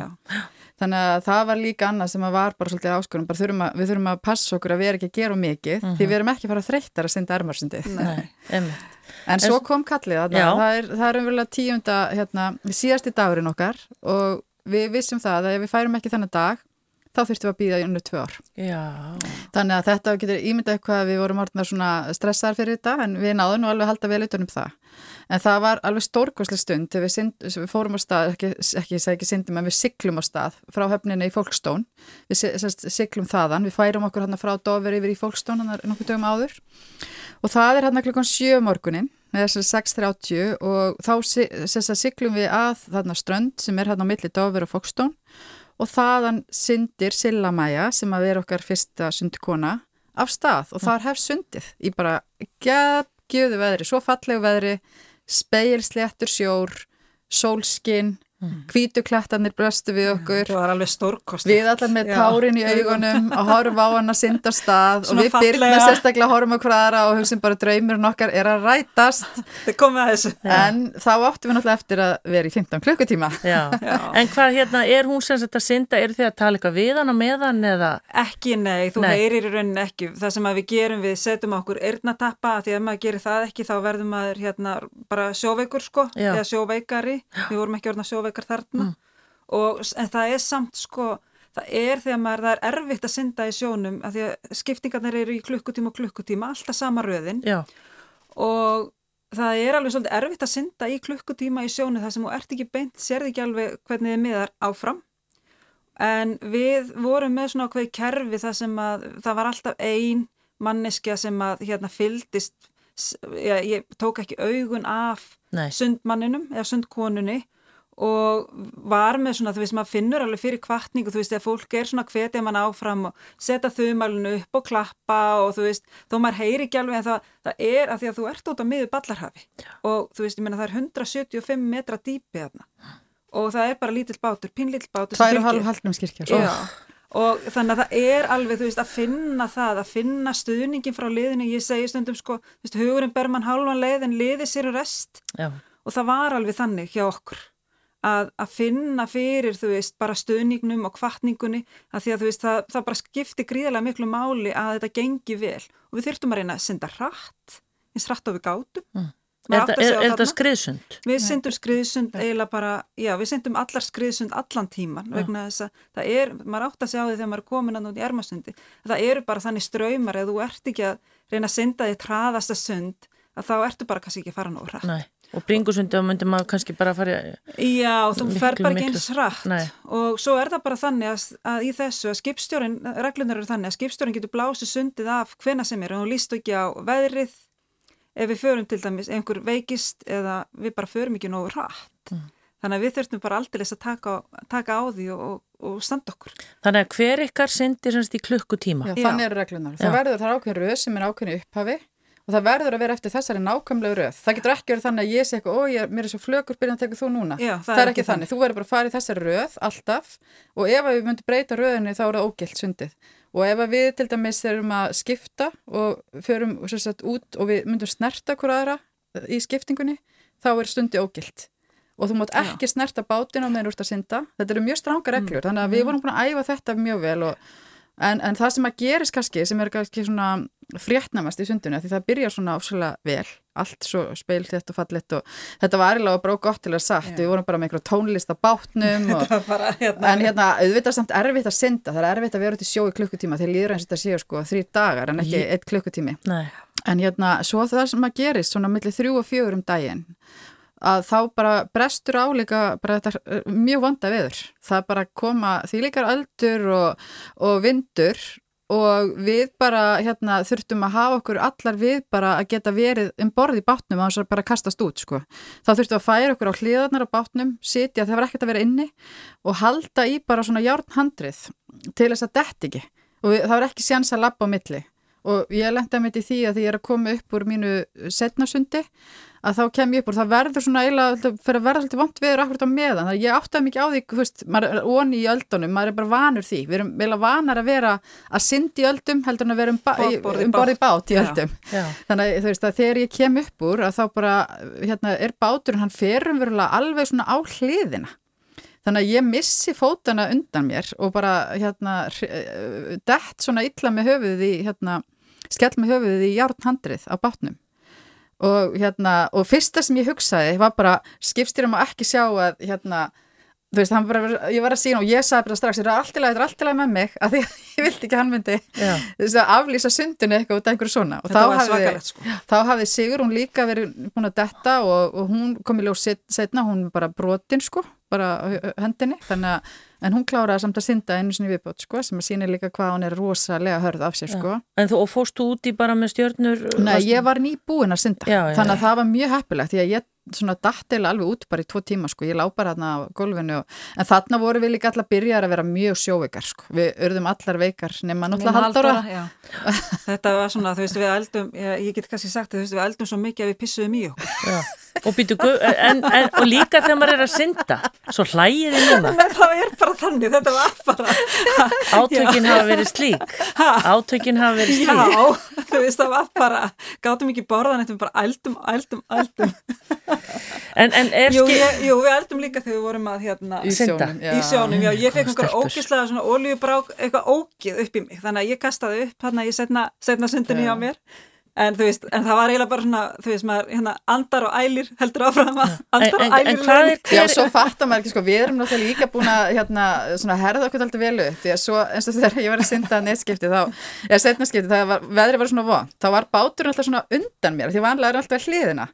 Þannig að það var líka annað sem var bara svolítið áskorun. Bara þurfum að, við þurfum að passa okkur að við erum ekki að gera mikið uh -huh. því mhm. við erum ekki að fara að þreytta að synda ermarsundið. Nei, einmitt. En svo kom kallið að það er, það er umverulega tíunda, hérna, síðasti dagurinn okkar og við vissum það að ef við færum ekki þennan dag þá þurftum við að býða í unnu tvö ár. Já. Þannig að þetta getur ímyndað eitthvað að við vorum orðinlega svona stressaðar fyrir þetta en við náðum nú alveg að halda vel utanum það. En það var alveg stórkoslega stund þegar við, synd, við fórum á stað, ekki, ekki, ekki, syndum en við syklum á stað frá höfninni í Fólkstón. Við syklum þaðan, við færum okkur hérna frá Dover yfir í Fólkstón hann er nokkuð dögum áður og það er hérna klukkan 7 morgunin með þessari 6.30 og þá syklum við að þarna strönd sem er hérna á milli Dover og Fólkstón og þaðan syndir Silla Maja sem að vera okkar fyrsta sundkona af stað. Og þar hef sundið í bara gæðgjöðu veðri, svo fallegu veðri, speilsléttur sjór, sólskinn kvítuklættanir mm. bröstu við okkur. það var alveg stórkost við allar með tárin í augunum og horfum á hann að synda stað og við byrjum sérstaklega horfum á hverjara og hugsim bara draumir nokkar er að rætast. En þá áttum við náttúrulega eftir að vera í 15 klukkutíma. Já. Já. en hvað hérna, er hún sem þetta synda er þið að tala eitthvað við hann og með hann eða? Ekki, nei, þú heyrir í rauninni ekki. Það sem við gerum, við setjum okkur eirnatappa, því að maður gerir það ekki þá verðum maður hérna sjóveikar þarna mm. og, en það er samt sko það er þegar maður, það er erfitt að synda í sjónum að því að skiptingarnir eru í klukkutíma og klukkutíma, alltaf sama röðin Já. og það er alveg svolítið erfitt að synda í klukkutíma í sjónu þar sem þú ert ekki beint, sérði ekki alveg hvernig þið miðar áfram en við vorum með svona okkur kerfi þar sem að það var alltaf ein manneskja sem að hérna fyldist, ég, ég tók ekki augun af Nei. sundmanninum eða sundkonunni og var með svona, þú veist, maður finnur alveg fyrir kvartningu, þú veist, þegar fólk er svona hvetja mann áfram og setja þumalinu upp og klappa og þú veist, þó maður heyri ekki alveg en það, það er að því að þú ert út á miður ballarhafi og þú veist, ég menna það er 175 metra dýpi þarna og það er bara lítill bátur, pinnlítill bátur Það er halv haldnumskirkja Já, og þannig að það er alveg, þú veist, að finna það, að finna stuðningin frá liðinu, ég segi stundum sko, þú veist, hugurinn ber mann halvan leið en liði sér rest. Já. og það var alveg þannig hjá okkur að, að finna fyrir, þú veist, bara stuðningnum og kvartningunni að því að þú veist, það, það bara skipti gríðarlega miklu máli að þetta gengi vel og við þurftum að reyna að senda rætt, eins rætt á við gátum. Mm. Er þetta- á er er skriðsund? Við syndum skriðsund eiginlega bara, já, við syndum allar skriðsund allan tíman vegna þess að það er, maður átt að sjá því þegar maður er komin að nút í ermasundi, það eru bara þannig ströymar eða þú ert ekki að reyna að synda því traðasta sund, að þá ertu bara kannski ekki að fara nóg hratt. Nei. Og bringusundi þá myndi maður kannski bara að fara. Já, þú fer bara ekki eins hratt Nei. og svo er það bara þannig að, að í þessu að skipstjórin, reglunar eru þannig að skipstjórin getur blásið sundið af hvena sem er og þú líst ekki á veðrið ef við förum til dæmis einhver veikist eða við bara förum ekki nógu hratt. Mm. Þannig að við þurftum bara aldrei að taka, taka á því og, og, og standa okkur. Þannig að hver ykkar syndir semst í klukkutíma? Já, þannig eru reglunar. Það verður það er ákveðin röð sem er ákveðin upphafi og það verður að vera eftir þessari nákvæmlega röð. Það getur ekki verið þannig að ég sé eitthvað, ó, ég, mér er svo flögur, byrjan að teka þú núna. Já, það, er ekki þannig. Þú verður bara að fara í þessari röð alltaf og ef við myndum breyta röðinni þá er það ógilt sundið. Og ef við til dæmis erum að skipta og förum sagt, út og við myndum snerta hver aðra í skiptingunni, þá er stundi ógilt. Og þú mátt Já. ekki snerta bátin á meðan úr að synda. Þetta eru mjög stranga reglur, þannig að við vorum búin að æfa þetta mjög vel og En, en það sem að gerist kannski, sem er kannski svona fréttnamast í sundinu, því það byrjar svona ofslega vel, allt svo speilþett og fallet og þetta var eiginlega bara gott til að sagt, Já. við vorum bara með einhverjum tónlist á bátnum og, bara, hérna, en hérna, auðvitað samt erfitt að synda, það er erfitt að vera út í sjó í klukkutíma, þeir líður eins og þetta séu sko þrý dagar en ekki eitt klukkutími. Nei. En hérna, svo það sem að gerist svona millir þrjú og fjögur um daginn að þá bara brestur áleika bara þetta eh, mjög vanda veður. Það bara koma þvíleikar öldur og, og vindur og við bara hérna þurftum að hafa okkur allar við bara að geta verið um borð í bátnum að þess að bara kastast út sko. þá þurftum að færa okkur á hliðarnar á bátnum sitja, það var ekkert að vera inni og halda í bara svona járnhandrið til þess að dett ekki. Og við, það var ekki séns að labba á milli. Og ég lenda mitt í því að því ég er að koma upp úr mínu setnasundi að þá kem ég upp úr, það verður svona eiginlega fyrir að verða svolítið vant viður akkurat á meðan þannig að ég áttaði mikið á því, þú veist, maður er onni í öldunum, maður er bara vanur því við erum vel vanar að vera að syndi í öldum heldur en að vera um, um borð í bát í Já. öldum Já. þannig að þú veist að þegar ég kem upp úr að þá bara, hérna, er báturinn hann fer umverulega alveg svona á hliðina Þannig að ég missi fótana undan mér og bara hérna eh, dett svona illa með höfuðið í hérna, skell með höfuðið í járnhandrið á bátnum. Og hérna, og fyrsta sem ég hugsaði var bara skipstýrum að ekki sjá að hérna, þú veist, hann bara, ég var að sína og ég sagði bara strax, þetta er allt í lagi, þetta er allt í lagi með mig, að því að ég vildi ekki hann myndi þess að aflýsa sundinu eitthvað út af einhverju svona. Og þetta þá hafði- sko. þá hafði Sigur hún líka verið búin að detta og, og hún kom í set, setna, hún bara brotin sko, bara hendinni, þannig að en hún kláraði samt að synda einu sinni viðbót sko, sem að sína líka hvað hún er rosalega hörð af sér sko. En þú, fórstu úti bara með stjörnur? Nei, ég var nýbúin að synda, Já, já, þannig já. að það var mjög heppilegt því að ég svona dattila alveg út bara í tvo tíma sko, ég lá bara þarna á gólfinu og, en þarna voru við líka allar byrjar að vera mjög sjóveikar sko, við örðum allar veikar nema náttúrulega haldóra. já. Þetta var svona, þú veist, við eldum, ég, ég get kannski sagt, þú veist, við eldum svo mikið að við pissuðum í okkur. Og, býtu, en, en, og líka þegar maður er að synda, svo hlægir þið núna. það er bara þannig, þetta var bara... Átökin hafa verið slík. Átökin hafa verið slík. Já, þú veist, það var bara, gátum ekki borðan, þetta var bara eldum, eldum, eldum. En, en er Jú, skil... ég, jú, við eldum líka þegar við vorum að, hérna, Í Synda. sjónum, já. í sjónum, já, ég fekk einhver Stelpur. ógislega svona olíubrák, eitthvað ógið upp í mig, þannig að ég kastaði upp hérna í setna, setna sundinni á mér, en þú veist, en það var eiginlega bara svona, þú veist, maður, hérna, andar og ælir heldur áfram að, En, andar en, og ælir en hvað er Já, hver... svo fattar maður ekki, sko, við erum náttúrulega líka búin að hérna, svona herða okkur alltaf vel upp því að svo, eins og þegar ég var að synda neðskipti þá, eða setnaskipti, það var, veðri var svona von, þá var báturinn alltaf svona undan mér, því vanlega er alltaf hliðina.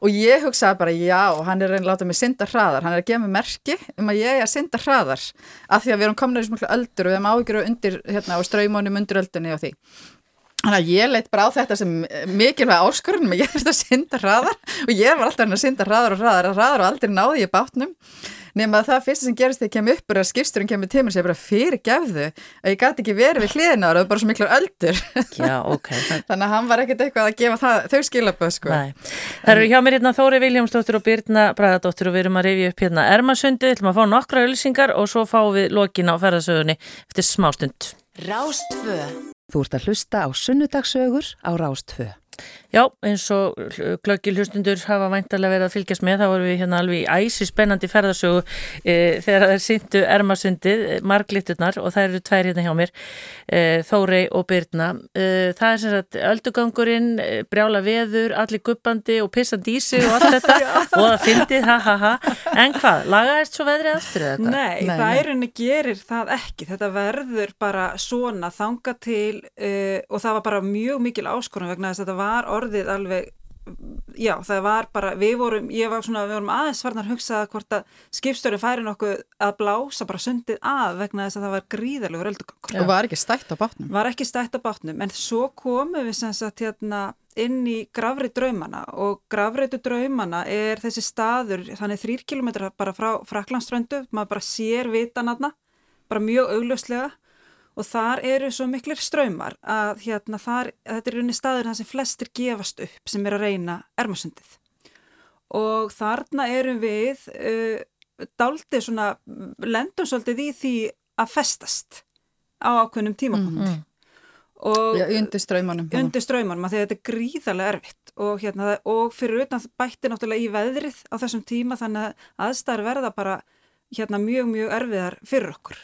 Og ég hugsaði bara, já, hann er að láta mig synda hraðar, hann er að gefa mig merki um að ég er að synda hraðar, af því að við erum komin í smukla öldur og við erum áhyggjur og undir, hérna, og straumunum undir öldunni og því Þannig að ég leitt bara á þetta sem mikilvæg áskorunum að ég þurfti að synda hraðar og ég var alltaf að reyna að synda hraðar og hraðar og hraðar og aldrei náði ég bátnum nema það fyrsta sem gerist þegar ég kem upp er að skipsturinn kemur til mér og segir bara fyrir gefðu að ég gæti ekki verið við hliðina og það er bara svo miklar öldur Já, ok. þannig að hann var ekkert eitthvað að gefa það, þau skilaböð sko. Nei. Það eru hjá mér hérna Þóri Viljámsdóttir og Birna Bragadóttir og við erum að rifja upp hérna Ermasundið, ætlum að fá nokkra ölsingar og svo fáum við lokin á ferðasögunni eftir smástund. Rástfö. Þú ert að hlusta á sunnudagsögur á Rástfö. Já, eins og glöggil hlustundur hafa væntalega verið að fylgjast með, þá vorum við hérna alveg í æsi spennandi ferðarsögu e, þegar það er syndu ermasundið, marglitturnar og það eru tvær hérna hjá mér, e, Þórei og Byrna. E, það er sem sagt öldugangurinn, brjála veður, allir guppandi og pissandi í sig og allt þetta og það fyndið, ha ha ha. En hvað, lagaðist svo veðrið aftur eða eitthvað? Nei, Nei, það er henni gerir það ekki. Þetta verður bara svona þanga til og það var bara mjög mikil áskorun vegna þess að þetta var orðið alveg já það var bara, við vorum ég var svona, við vorum aðeins varnar hugsað hvort að skipstöru færi nokkuð að blása bara sundið að vegna þess að það var gríðarlegur öldugangur. Og var ekki stætt á bátnum? Var ekki stætt á bátnum, en svo komum við sem sagt hérna inn í gravri draumana og gravreitu draumana er þessi staður, þannig þrýr kilometra bara frá Fraklandströndu, maður bara sér vitan aðna, bara mjög augljóslega og þar eru svo miklir ströymar að hérna þar, þetta er unni staður þar sem flestir gefast upp sem er að reyna ermasundið. Og þarna erum við uh, daldið svona, lendum svolítið í því að festast á ákveðnum tímapunkt mm -hmm. og ja, undir ströymanum undir ströymanum að þetta er gríðarlega erfitt. Og, hérna, og fyrir utan bætti náttúrulega í veðrið á þessum tíma þannig að aðstæður verða bara hérna, mjög mjög erfiðar fyrir okkur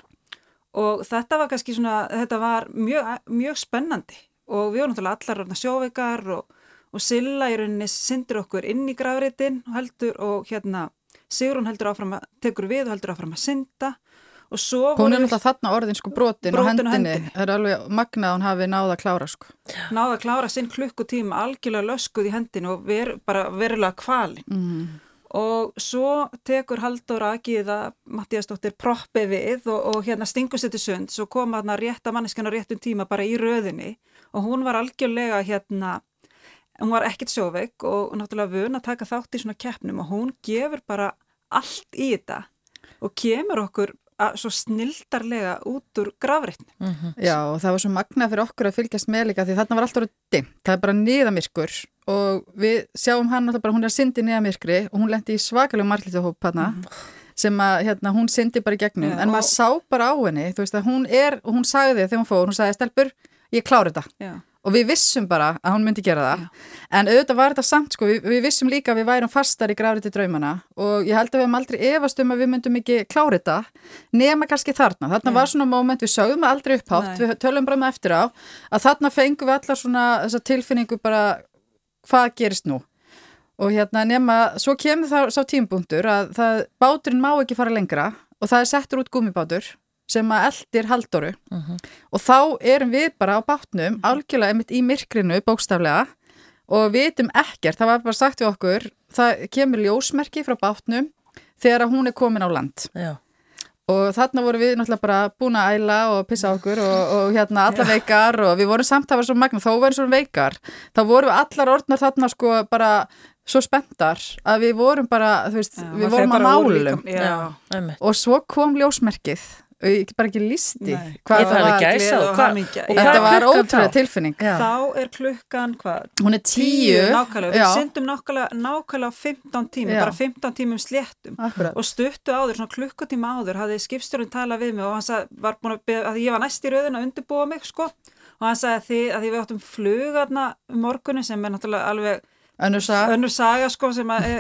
og þetta var kannski svona, þetta var mjög, mjög spennandi. Og við vorum náttúrulega allar sjóveikar og, og Silla í rauninni syndir okkur inn í gravritin og heldur og hérna Sigrun heldur áfram að, tekur við og heldur áfram að synda. Og svo Hún er náttúrulega þarna orðin sko brotin, brotin á hendinni, það er alveg magnað hún hafi náða að klára sko. Náða að klára sinn klukkutíma algjörlega löskuð í hendinu og ver, bara verulega kvalin. Mm og svo tekur Haldur Agiða Mattíastóttir proppi við og, og hérna stingur sér til sund svo kom hann að rétta manneskjan á réttum tíma bara í röðinni og hún var algjörlega hérna hún var ekkert sjóveik og náttúrulega vun að taka þátt í svona keppnum og hún gefur bara allt í þetta og kemur okkur að, svo snildarlega út úr gravreitni. Mm -hmm. Já og það var svo magna fyrir okkur að fylgjast með líka því þarna var alltaf dimm, það er bara niðamirkur og við sjáum hann alltaf bara, hún er að syndi niðamirkri og hún lendi í svakalega marglítahóp hana mm. sem að hérna, hún syndi bara í gegnum Já, en maður sá bara á henni, þú veist að hún er og hún sagði þegar hún fór, hún sagði Stelbur, ég klári þetta. Já og við vissum bara að hún myndi gera það Já. en auðvitað var þetta samt sko, við, við vissum líka að við værum fastar í grafrið til draumana og ég held að við hefum aldrei efast um að við myndum ekki klára þetta nema kannski þarna, þarna var svona móment við sögum aldrei upphátt, Nei. við tölum bara með eftir á að þarna fengum við allar svona þessa tilfinningu bara hvað gerist nú og hérna nema, svo kemur það sá tímbúndur að það, báturinn má ekki fara lengra og það er settur út gummibátur sem að eldir haldoru uh mhm. -huh. og þá erum við bara á bátnum algjörlega einmitt í myrkrinu bókstaflega og við veitum ekkert, það var bara sagt við okkur, það kemur ljósmerki frá bátnum þegar hún er komin á land Já. Og þarna voru við náttúrulega bara búin að æla og pissa okkur og, og hérna alla veikar og við vorum samt að vera svo magna, þó verðum svo veikar þá vorum við allar orðnar þarna sko bara svo spenntar að við vorum bara, þú veist, já, við vorum að málum. og svo kom ljósmerkið og ég bara ekki listi hvað var gæsa og hvað þetta var ótrúlega tilfinning. Já. þá er klukkan hvað? Hún er tíu. Nákvæmlega, við syndum nákvæmlega, nákvæmlega 15 tímum, já. bara 15 tímum sléttum. Akkurat. og stuttu áður, svona klukkutíma áður hafði skipstjórun talað við mig og hann sagði, var búin að, að ég var næst í rauðin að undirbúa mig sko. Og hann sagði að því að því við áttum flugarna morgunin sem er náttúrulega alveg Önnur saga. Önnur saga sko sem að e,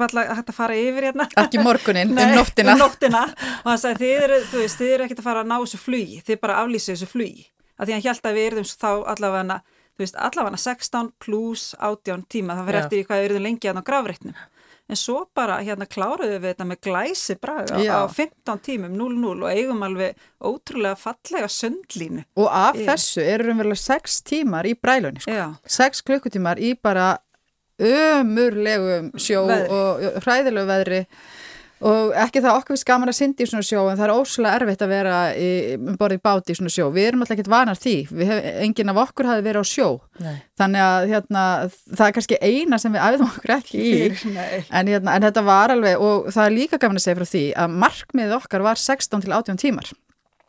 var hægt að fara yfir hérna. Ekki morgunin, Nei, um nóttina. um nóttina. Og hann sagði þið eru, veist, þið eru ekkert að fara að ná þessu flugi, þið bara aflýsið þessu flugi. Að því hann held að við erum þá allavega, veist, allavega 16 pluss 18 tíma, það fyrir eftir í hvað við erum lengi að ná gravreitnum. En svo bara hérna kláruðu við þetta með glæsi braga á 15 tímum 0-0 og eigum alveg ótrúlega fallega söndlínu. Og af Ég. þessu eru umverulega 6 tímar í brælunni sko. 6 klukkutímar í bara ömurlegum sjó veðri. og hræðilegu veðri. Og ekki það okkur við skaman að syndi í svona sjó en það er óslulega erfitt að vera í, um borðið báti í svona sjó, við erum alltaf ekki vanar því, hef, enginn af okkur hafi verið á sjó. Nei. þannig að hérna, það er kannski eina sem við æfum okkur ekki í. En, hérna, en þetta var alveg og það er líka gafin að segja frá því að markmið okkar var 16 til 18 tímar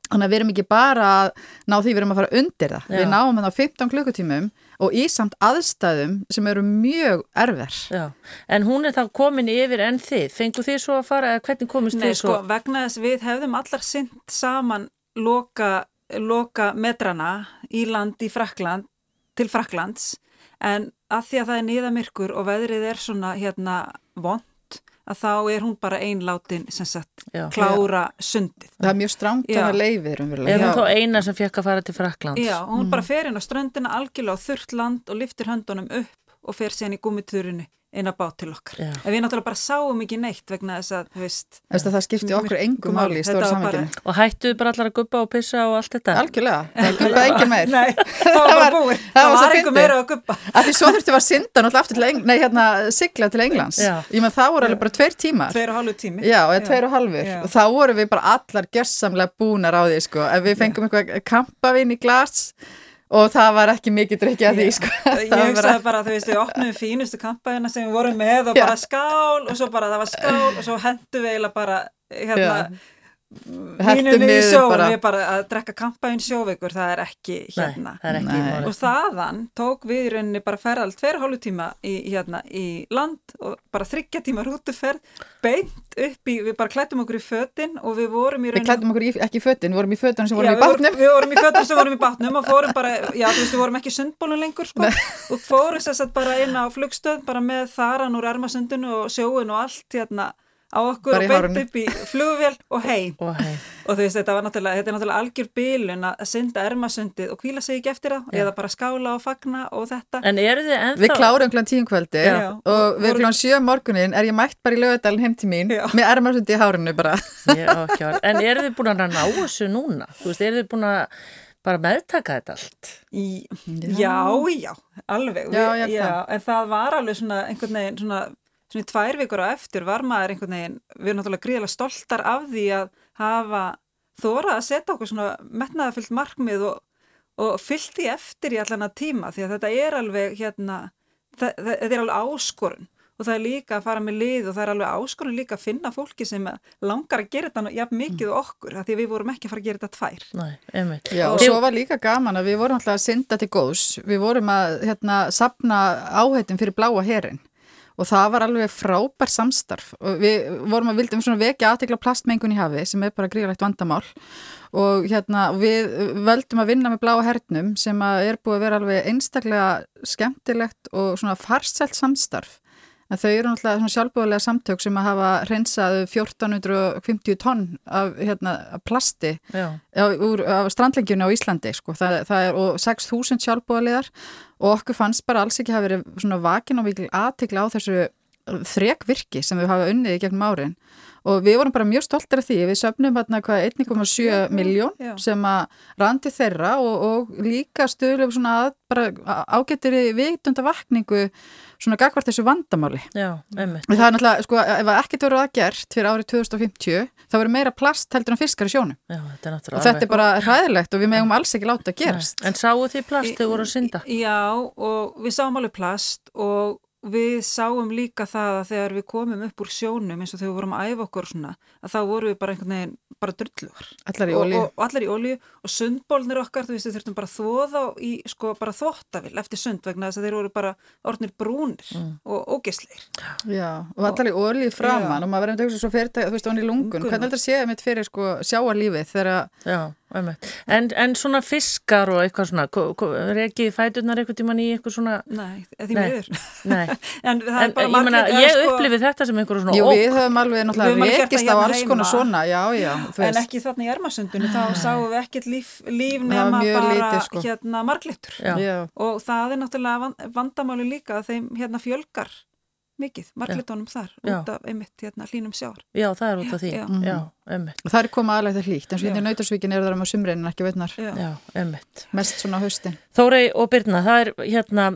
þannig að við erum ekki bara að ná því við erum að fara undir það, Já. við náum þetta á 15 klukkutímum og í samt aðstæðum sem eru mjög erfir Já, en hún er þá komin yfir en þið, fengu þið svo að fara, eða hvernig komist Nei, þið sko, svo? vegna þess við hefðum allar sint saman loka, loka metrana í land í Frakland, til Fraklands, en að því að það er niðamirkur og veðrið er svona hérna vond, að þá er hún bara einlátin sem sagt Já. klára sundið. það er mjög stránt Já. að leiði Er raunverulega. hún Já. þá eina sem fekk að fara til Fraklands? Já, hún bara fer inn á ströndina algjörlega á þurrt land og liftir höndunum upp og fer síðan í gummiturinu inn að bát til okkar. Já. En við náttúrulega bara sáum ekki neitt vegna þess að, þú veist, að það skipti okkur engum máli í stóra var samveginu. Og hættuðu bara allar að guppa og pissa og allt þetta? Algjörlega, það guppaði engin meir. Nei, það var bara búið. það Það var var fyndið. meira að guppa. Af því svo þurfti við að synda náttúrulega aftur til Eng nei, hérna, sigla til Englands. Já. Ég menn það voru alveg bara tveir tímar. Tveir og hálfu tími. Já, eða tveir og halvur. Og þá voru við bara allar gjössamlega búnar á því, sko. Og það var ekki mikið drikja því, sko. Ég hugsaði bara, þú veist, við opnum fínustu kampaðina sem við vorum með og bara skál og svo bara það var skál og svo hendu við eiginlega bara hérna Vínunni í sjóun bara. við bara að drekka kampaðin sjóveikur, það er ekki hérna. Nei, það er ekki Nei. Og þaðan tók við í rauninni bara ferðal tveir hálfu tíma í, hérna, í land og bara þryggja tíma rútuferð beint upp í, við bara klættum okkur í fötin og við vorum í Við rauninni klættum okkur í, ekki í fötin, við vorum í fötunum sem vorum Já, í við bátnum. Við vorum í fötum sem vorum í bátnum og fórum bara, já þú veist við vorum ekki sundbólun lengur sko og fórum sér satt bara inn á flugstöð bara með þaran úr ermasundinu og sjóin og allt hérna á okkur og beint upp í flugvél og heim Og hei, og þú veist þetta var náttúrulega, þetta er náttúrulega algjör bílun að synda ermasundið og kvíla sig ekki eftir það eða bara skála og fagna og þetta en eru þið ennþá? Við klárum kláðum tíum kvöldi Já. og við kláðum sjö um morgunin er ég mætt bara í lögadalinn heim til mín Já. með ermarsundi í hárinu bara. Ég á ekki orð. En eru þið búin að ná þessu núna? Þú veist, eru þið búin að bara meðtaka þetta allt? í, já, já, alveg Já, það. en það var alveg svona einhvern veginn svona, svona tvær vikur á eftir var maður einhvern veginn, við erum náttúrulega gríðilega stoltar af því að hafa þóra að setja okkur svona metnaðafyllt markmið og, og fyllt því eftir í allan að tíma því að þetta er alveg hérna, þetta er alveg áskorun og það er líka að fara með lið og það er alveg áskorun líka að finna fólki sem langar að gera þetta jafn mikið og okkur af því að við vorum ekki að fara að gera þetta tvær Nei. Já, og svo var líka gaman að við vorum alltaf að synda til góðs. Við vorum að hérna, sapna áhættum fyrir bláa herin og það var alveg frábær samstarf. Og við vorum að vildum svona vekja aðtekla plastmengun í hafi sem er bara gríðalegt vandamál. Og hérna við völdum að vinna með bláa hernum sem er búið að vera alveg einstaklega skemmtilegt og svona farselt samstarf en þau eru náttúrulega svona sjálfbúðlega samtök sem að hafa reynsað 1450 tonn af hérna, af plasti Já, úr, af strandlengjunni á Íslandi sko. það, það er, og 6.000 sjálfbúðaliðar og okkur fannst bara alls ekki hafa verið svona vakin og mikil aðtikla á þessu þrekvirki sem við hafa unnið í gegnum árin. Og við vorum bara mjög stoltir af því. Við söfnum hérna hvað 1,7 miljón sem að randi þeirra og, og líka stöðlum svona að, bara ágættir í vitundavakningu svona gagvart þessu vandamáli já, það er náttúrulega, sko, ef ekkert verður að gert fyrir árið 2050, þá verður meira plast heldur en fiskar í sjónum Já, þetta er og þetta er bara hræðilegt og við megum alls ekki láta að gerast. Nei. En sáu þið plast þegar voru að synda? Já, og við sáum alveg plast og við sáum líka það að þegar við komum upp úr sjónum eins og þegar við vorum að æfa okkur og svona, að þá vorum við bara einhvern veginn bara drullugar. Allar í Og, olíu. og, og allar í olíu og sundbólnir okkar, þú veist, við þurftum bara að þóða í, sko, bara þvóttavil eftir sund vegna þess að þeir voru bara orðnir brúnir og ógeisleir. Já, og allar í olíu framann Já. og maður verður að hugsa svo fyrir þetta, þú veist, onni í lungun. Hvernig heldur að séða mitt fyrir sko sjáarlífið þegar að. En, en svona fiskar og eitthvað svona, reykið fæturnar eitthvað tíman í eitthvað svona, Nei, því miður. nei. en það En er bara ég sko- upplifið þetta sem einhverju svona jú, ók. við höfum alveg náttúrulega það á hérna alls konar svona, já, já, En ekki þarna í ermasundinu, þá sáum við ekkert líf, líf nema bara lítið, sko. hérna marglittur. Og það er náttúrulega van- vandamáli líka að þeim hérna fjölgar mikið, marglitónum þar út af einmitt hérna hlínum sjáar. Já, það er út af því. Já. Já. Og það er komað aðlægt að hlýtt, eins og Já. hérna í Nautasvíkin eru það um að sumrein en ekki veitnar, Já. Já, emmitt. mest svona haustin. Þórei og Birna, það er hérna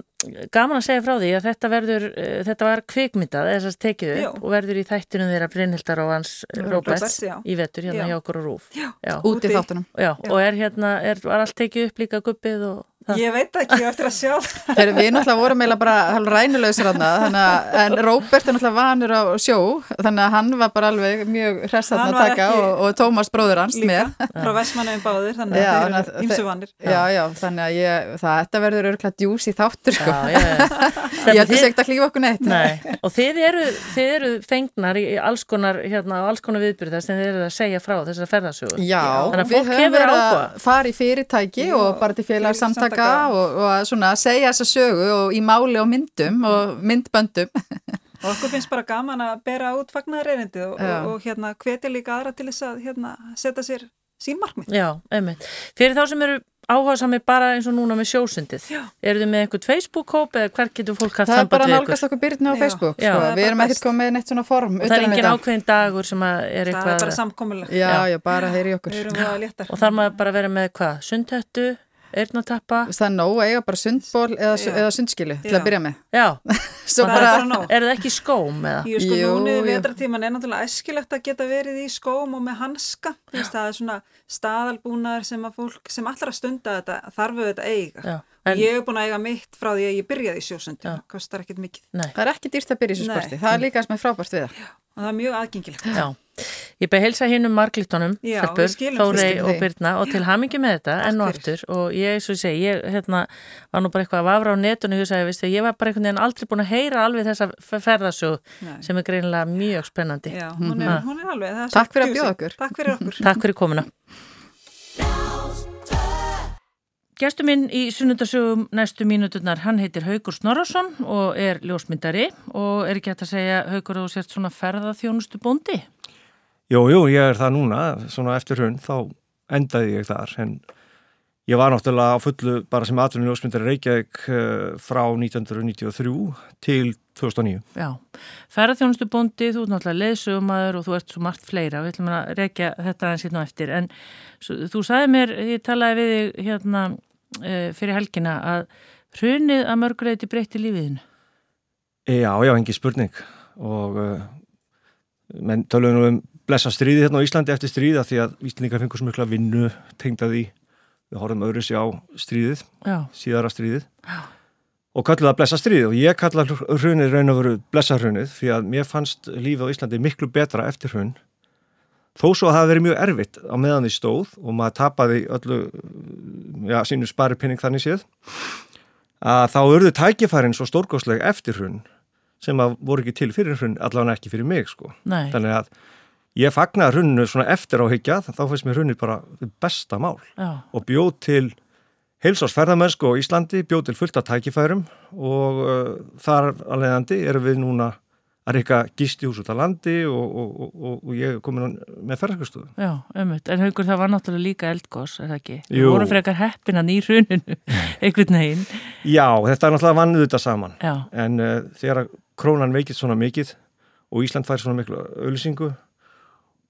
gaman að segja frá því að þetta verður, uh, þetta var kvikmyndað, þess að tekið upp Já. og verður í þættinum þeirra Brynhildar og hans Róberts, Róberts í vetur hérna Já. hjá okkur og rúf. Já. Já. Út í Úti. þáttunum. Já, Já. og er hérna, er, var allt tekið upp líka guppið og? Ég veit ekki, ég eftir að sjá það. Þegar við náttúrulega vorum eiginlega bara rænulegsir hann að, en Róbert er náttúrulega vanur á sjó, þannig að hann var bara alveg mjög hress Hann þarna að taka og, og Tómas bróður hans líka með. frá Vestmannum báðir, þannig Já, að þeir eru ymsu þeir- vannir. Já, já, þannig að ég, það, þetta verður örgulega djús í þáttur, sko. Já, já, já. Ég ætti segt að hlýfa okkur neitt. Nei, og þið eru, þið eru fengnar í alls konar, hérna, alls konar viðbyrða sem þið eru að segja frá þessar ferðarsögur. Já, við höfum hefur verið að fara í fyrirtæki og bara til félagsamtaka félagasamtaka. og, og svona segja þessa sögu og í máli og myndum og myndböndum. Og okkur finnst bara gaman að bera út fagnarreynindi og, og, og hérna hvetja líka aðra til þess að hérna, setja sér sín markmið. Já, einmitt. Fyrir þá sem eru áhuga sami bara eins og núna með sjósundið, eru þið með eitthvað Facebook-hóp eða hver getur fólk haft Það er bara samband að við nálgast okkur byrjun á. Facebook, Já. sko. Við erum ekkert komið með neitt svona form Og það er um engin ákveðin dagur sem að er Það er eitthvað bara samkomuleg. Já, já, bara heyri okkur. Við erum við að léttar. og þar maður bara vera með hvað, sundhættu, eyrnatappa Það er nóg að eiga bara sundból eða, eða sundskilu til að byrja með. Já, Svo Það er bara, eru það ekki í skóm eða? Jú, sko, Jú, núni jú. vetratíman er náttúrulega æskilegt að geta verið í skóm og með hanska. Það er svona staðalbúnaður sem að fólk sem allar að stunda þetta þarf við þetta að eiga. Já, En, ég hef búin að eiga mitt frá því að ég byrjaði í sjósundi. Já. Það kostar ekkert mikið. nei, það er ekki dýrt að byrja í þessu Nei. sporti. Það er líka sem er frábært við það. Og það er mjög aðgengilegt. já. Ég beð heilsa hinn um Já, Þórey því. og Birna og til hamingi með þetta enn og aftur og ég, og ég segi, ég hérna, var nú bara eitthvað að vafra á netinu og veistu, ég var bara einhvern veginn aldrei búin að heyra alveg þessa ferðarsög Nei. sem er greinilega mjög spennandi. Já, hún er, hún er alveg. það er Takk svo fyrir að Gestur minn í sunnundasögum næstu mínuturnar, hann heitir Haugur Snorarsson og er ljósmyndari og er ekki hægt að segja Haugur og sért svona ferðaþjónustu bóndi? Jú, jú, ég er það núna, svona eftir hún, þá endaði ég þar, en ég var náttúrulega á fullu bara sem atvinnum ljósmyndari Reykjavík uh, frá 1993 til 2009. Já, ferðaþjónustu bóndi, þú ert náttúrulega leðsögumadur og þú ert svo margt fleira, við ætlum að reykja þetta aðeins hérna eftir, en þú sagði mér, ég talaði við hérna fyrir helgina að hrunið að mörguleiti breytti lífiðinu. Já, já, engi spurning. Og uh, menn töluðu nú um blessa stríði hérna á Íslandi eftir stríða því að Íslandingar fengur svo mikla vinnu tengda því, við horfum öðru sér á stríðið, Já, síðara stríðið. Og kalluðu það blessa stríðið. Og ég kalla hrunið raun og veru blessa hrunið því að mér fannst lífið á Íslandi miklu betra eftir hrun þó svo að það verið mjög erfitt á meðan því stóð og maður tapaði öllu já, sínu spari pinning þannig séð að þá urðu tækifærin svo stórgóðsleg eftir hrun sem að voru ekki til fyrir hrun allavega ekki fyrir mig sko. Nei, þannig að ég fagnaði hruninu svona eftir á higgja þá finnst mér hruninu bara besta mál. Já, og bjóð til heilsásferðamennsku á Íslandi, bjóð til fullt af tækifærum og uh, þar alvegandi erum við núna að reyka gistihús út af landi og, og, og, og, og ég er komin með ferðarskastofu. já, ömmut. En haugur það var náttúrulega líka eldgós, er það ekki? Við Jú. vorum frekar heppina í hruninu, einhvern veginn. Já, þetta er náttúrulega vannuð þetta saman Já, en uh, þegar krónan veikist svona mikið og Ísland fær svona miklu auðlýsingu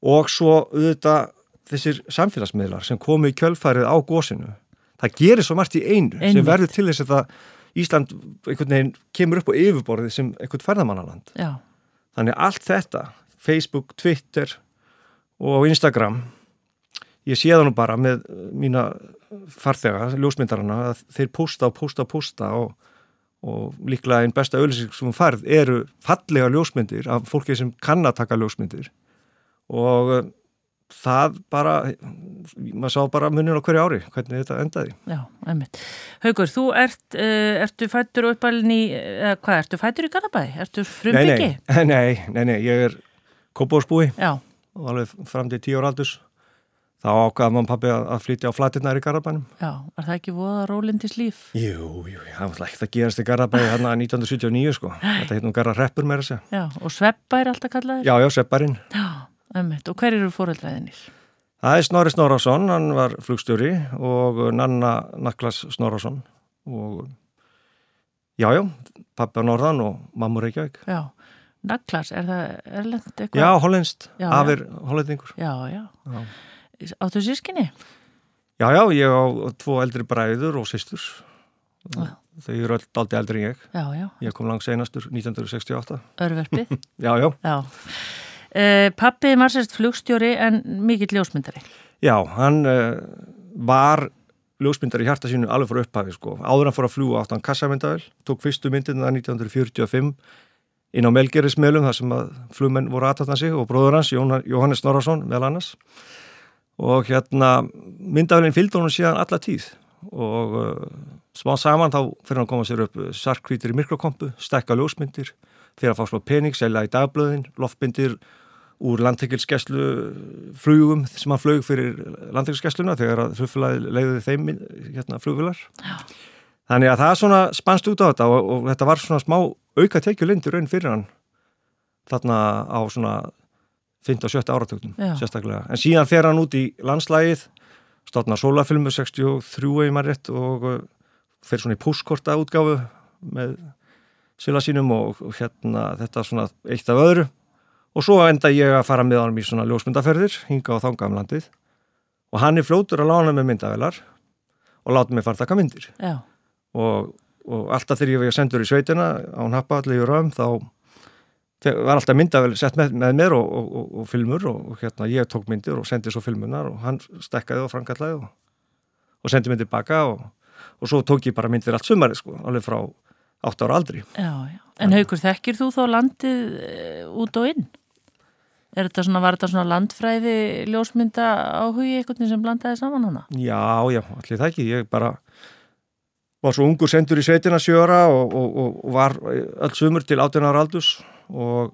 og svo auðvitað þessir samfélagsmiðlar sem komu í kjölfærið á gósinu það gerir svo margt í einu Einmitt. sem verður til þess að Ísland einhvern veginn kemur upp á yfirborðið sem einhvern ferðamannaland já, þannig allt þetta, Facebook, Twitter og Instagram ég sé það nú bara með mína farþega, ljósmyndarana að þeir posta og posta og posta og, og líklega einn besta auðlýsing sem færð eru fallega ljósmyndir af fólki sem kann að taka ljósmyndir. Og það bara maður sá bara munin á hverju ári hvernig þetta endaði. já, ömmut. Haugur, þú ert, uh, ertu fættur uppalinn í, eða hvað, ertu fættur í Garabæði? Ertu frumbyggi? Nei, nei, nei, nei, ég er kópóðsbúi Já, og alveg fram til tíu ára aldurs þá ákvaða mann pappi að, flytja á flatirnar í Garabænum já, er það ekki voða rólindis líf? Jú, jú, það var ekkert að gerast í Garabæði hérna 1979 sko þetta heit nú Garra Reppur meira að segja Já, og sveppa er alltaf kallaður? Já, já, Sepparinn Já, ömmut. Og hver eru fóröldræðinir? Það er Snorri Snorrason, hann var flugstjóri og Nanna Naklas Snorrason og Já, já, pappi á Norðan og mamma Reykjavík. Já, Naglas, er það erlend eitthvað? Já, hollenskt, Já, afir hollendingur. Já, já. Já. Áttu sískinni? Já, já, ég á tvo eldri bræður og systur. Já. Þau eru aldrei eldri en ég. Já, já, Ég kom langt senastur 1968. örverfið. Já, já. já. Uh, pappi var sérst flugstjóri en mikill ljósmyndari. Já, hann uh, var ljósmyndar í hjarta sínu alveg frá upphafi sko. Áður hann fór að fljúa átt hann kassamyndavel, tók fyrstu myndina 1945 inn á Melgerismelum þar sem að flugmenn voru aðtatna sig og bróður hans, Jóhannes Norrason meðal annars og hérna myndavelin fylgd honum síðan alla tíð og uh, smá saman þá fyrir hann að koma sér upp sarkvítir í mirkrokompu, stekka ljósmyndir fyrir að fá slá pening, selja í dagblöðin loftmyndir úr landtekilskeslu flugum sem hann flög fyrir landtekilskesluna þegar að flugfélagi leiði þeim hérna, flugfélag þannig að það svona spannst út á þetta og, og þetta var svona smá auka tekjulindur raun fyrir hann þarna á svona 15 og 17 áratöknum sérstaklega. En síðan fer hann út í landslægið státna sólafilmu 63 ef maður rétt og uh, fer svona í púskorta útgáfu með sila sínum og, og hérna þetta svona eitt af öðru og svo enda ég að fara með honum í svona ljósmyndaferðir hinga á þangam landið og hann er fljótur að lána með myndavelar og láta mig fara taka myndir og, og alltaf þegar ég var sendur í sveitina á Nappalli í Römm þá var alltaf myndavel sett með, með mér og, og, og, og filmur og, hérna ég tók myndir og sendi svo filmunar og hann stekkaði og frangallaði og, og sendi myndir baka og, og svo tók ég bara myndir allt sumari sko, alveg frá 8 ára aldri. já, já. En haukur, þekkir þú þá landið eh, út og inn? Er þetta svona, var þetta svona landfræði ljósmynda áhugi eitthvað sem blandaði saman hana? Já, já, allir það ekki, ég bara var svo ungur sendur í sveitina sjöra og, og, og, var öll sumur til 18 ára aldurs og,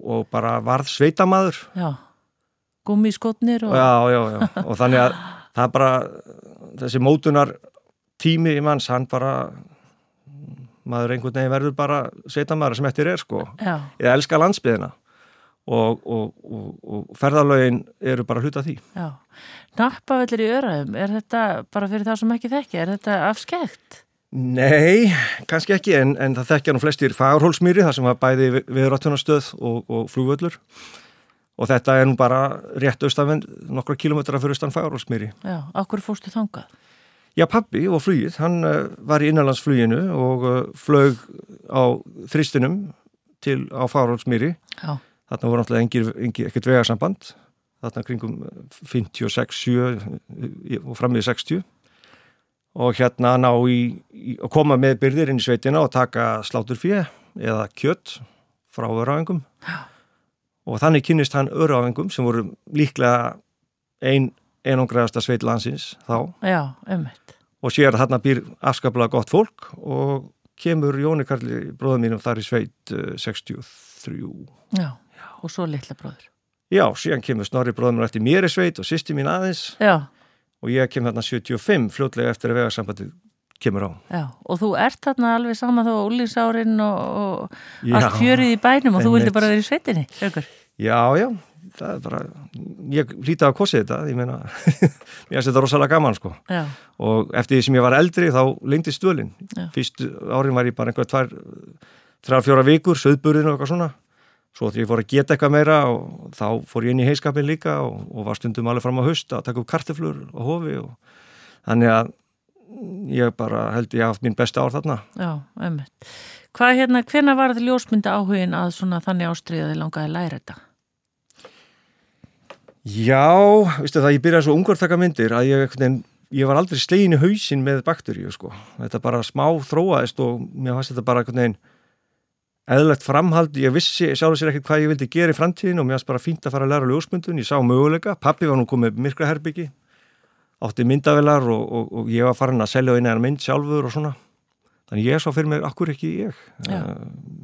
og bara varð sveitamaður. Já, gummiskotnir og... já, já, já, og þannig að það bara, þessi mótunar tími í manns, hann bara maður einhvern veginn verður bara sveitamæður sem eftir er sko. Já, ég elska landsbyðina og, og, og, og ferðalögin eru bara hluta því já. Nappavellir í öraðum, er þetta bara fyrir það sem ekki þekki, er þetta afskekt? Nei, kannski ekki en, en það þekkja nú flestir fagurhólsmýri þar sem var bæði viðrattunastöð og, og flugvöllur og þetta er nú bara rétt austafinn nokkra kilómetra fyrir austan fagurhólsmýri Já, okkur fórstu þangað? Já, pappi og flugið, hann uh, var í innanlandsfluginu og uh, flög á þristinum til á Fárhólsmýri. Já, Þarna voru náttúrulega ekkert vegarsamband. Þarna kringum 56, 7 og fram við 60. Og hérna ná í, í að koma með byrðir inn í sveitina og taka sláturfíð eða kjött frá öraðingum. Og þannig kynist hann öraðingum sem voru líklega ein einangraðasta sveit landsins þá já, og sér að þarna býr afskaplega gott fólk og kemur Jóni Karli bróðum mínum þar í sveit uh, 63 Já, og svo litla bróður. já, síðan kemur Snorri bróðum minn eftir mér í sveit og sýsti mín aðeins. Já, og ég kem þarna 75 fljótlega eftir að vegarsambandið kemur á. Já, og þú ert þarna alveg sama þá úlísárin og, og allt fjörið í bænum og þú vildi bara vera í sveitinni, Haukur. já, já, það er bara ég hlýta að kosið þetta, ég meina mér finnst þetta rosalega gaman sko. Já, og eftir því sem ég var eldri þá lengdi stölin. Já. fyrst árin var ég bara einhver tvær þrjár fjóra vikur, söðburðin og eitthvað svona svo þegar ég fór að geta eitthvað meira og þá fór ég inn í heiskapin líka og, og var stundum alveg fram á haust að taka upp karteflur og hofi og þannig að ég bara held ég haft mín besta ár þarna já, ummitt. Hvað hérna, hvena var þetta ljósmynda áhugin að svona þannig ástriðaði langaði að læra þetta? Já, veistu það, ég byrjaði svo ungur að taka myndir að ég, veginn, ég var aldrei slegin í hausin með bakteríu sko. Þetta bara smá þróaðist og mér fannst þetta bara einhvern veginn eðlegt framhald. Ég vissi sjálfur sér ekkert hvað ég vildi gera í framtíðin og mér fannst bara fínt að fara að læra ljósmyndun. Ég sá möguleika. Pappi var nú komið myrkra herbyggi, átti myndavelar og, og, og ég var farin að selja eina mynd sjálfur og svona. Þannig ég sá fyrir mig, akkur ekki ég. Uh,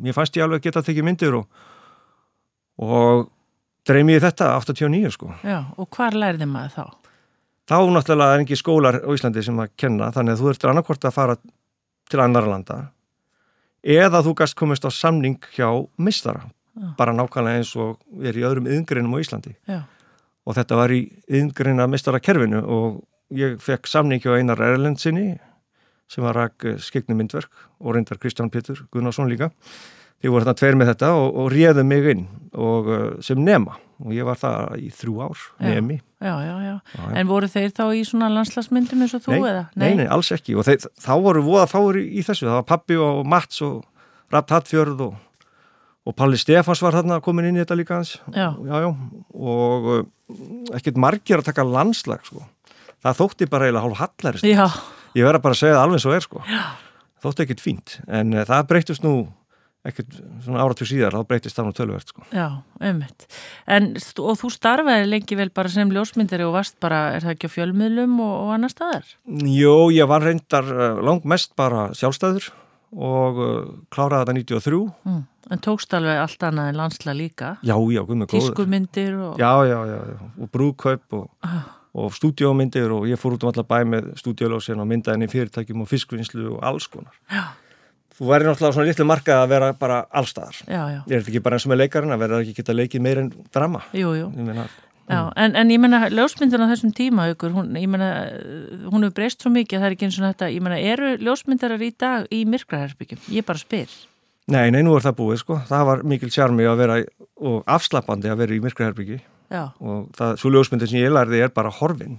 mér fannst ég alveg að geta að tekja myndir og, og dreymi ég þetta 89 sko. Já, og hvar lærði maður þá? þá náttúrulega er ekki skólar á Íslandi sem að kenna, þannig að þú ert annarkvort að fara til annar landa eða þú gast komist á samning hjá mistara, Já. bara nákvæmlega eins og er í öðrum yðngreinum á Íslandi. Já, og þetta var í yðngreina mistara kerfinu og ég fekk samning hjá Einar Erlendsinni sem var rak skegni myndverk og reyndar Kristján Pétur Gunnarsson líka. Þið voru þarna tveir með þetta og, og réðu mig inn og, uh, sem nema og ég var það í þrjú ár, nemi. Já, já, já, já. En voru þeir þá í svona landslagsmyndum eins og þú nei, eða? Nei, nei, alls ekki og þeir, þá voru voða fáir í, þessu. Það var pappi og Mats og Rapt Hattfjörð og, og Palli Stefans var þarna komin inn í þetta líka hans. Já. Já, já, og uh, ekkert margir að taka landslag, sko. Það þótti bara eiginlega hálf hallarist. Já. Ég verða bara að segja það alveg svo er, sko. Já. Þótti ekkert fínt, en uh, það breytist nú ekkert svona áratug síðar, þá breytist það nú tölverkt sko. Já, ummitt. En og þú starfaði lengi vel bara sem ljósmyndari og varst bara, er það ekki á fjölmiðlum og, og annar staðar? Jó, ég var reyndar uh, langt mest bara sjálfstæður og uh, kláraði þetta 93. Mm. En tókst alveg allt annað en landslega líka? Já, já, gummi góður. Tískumyndir og... Já, já, já, já. og brúðkaup og, ah. og stúdíómyndir og ég fór út um allar bæ með stúdíólósin og myndaðin í fyrirtækjum og fiskvinnslu og alls konar. Já þú væri náttúrulega svona litlu markað að vera bara allstaðar. Já, já. Ég er ekki bara eins og með leikarinn að vera ekki geta leikið meir en drama. Jú, jú. Meina, já, mm. en, en ég menna, ljósmyndin á þessum tíma ykkur, hún, ég menna, hún hefur breyst svo mikið að það er ekki eins og þetta, ég menna, eru ljósmyndarar í dag í myrkraherbyggjum? Ég bara spyr. Nei, nei, nú er það búið, sko. Það var mikil sjarmi að vera og afslappandi að vera í myrkraherbyggi og það, svo ljósmyndin sem ég lærði er bara horfinn.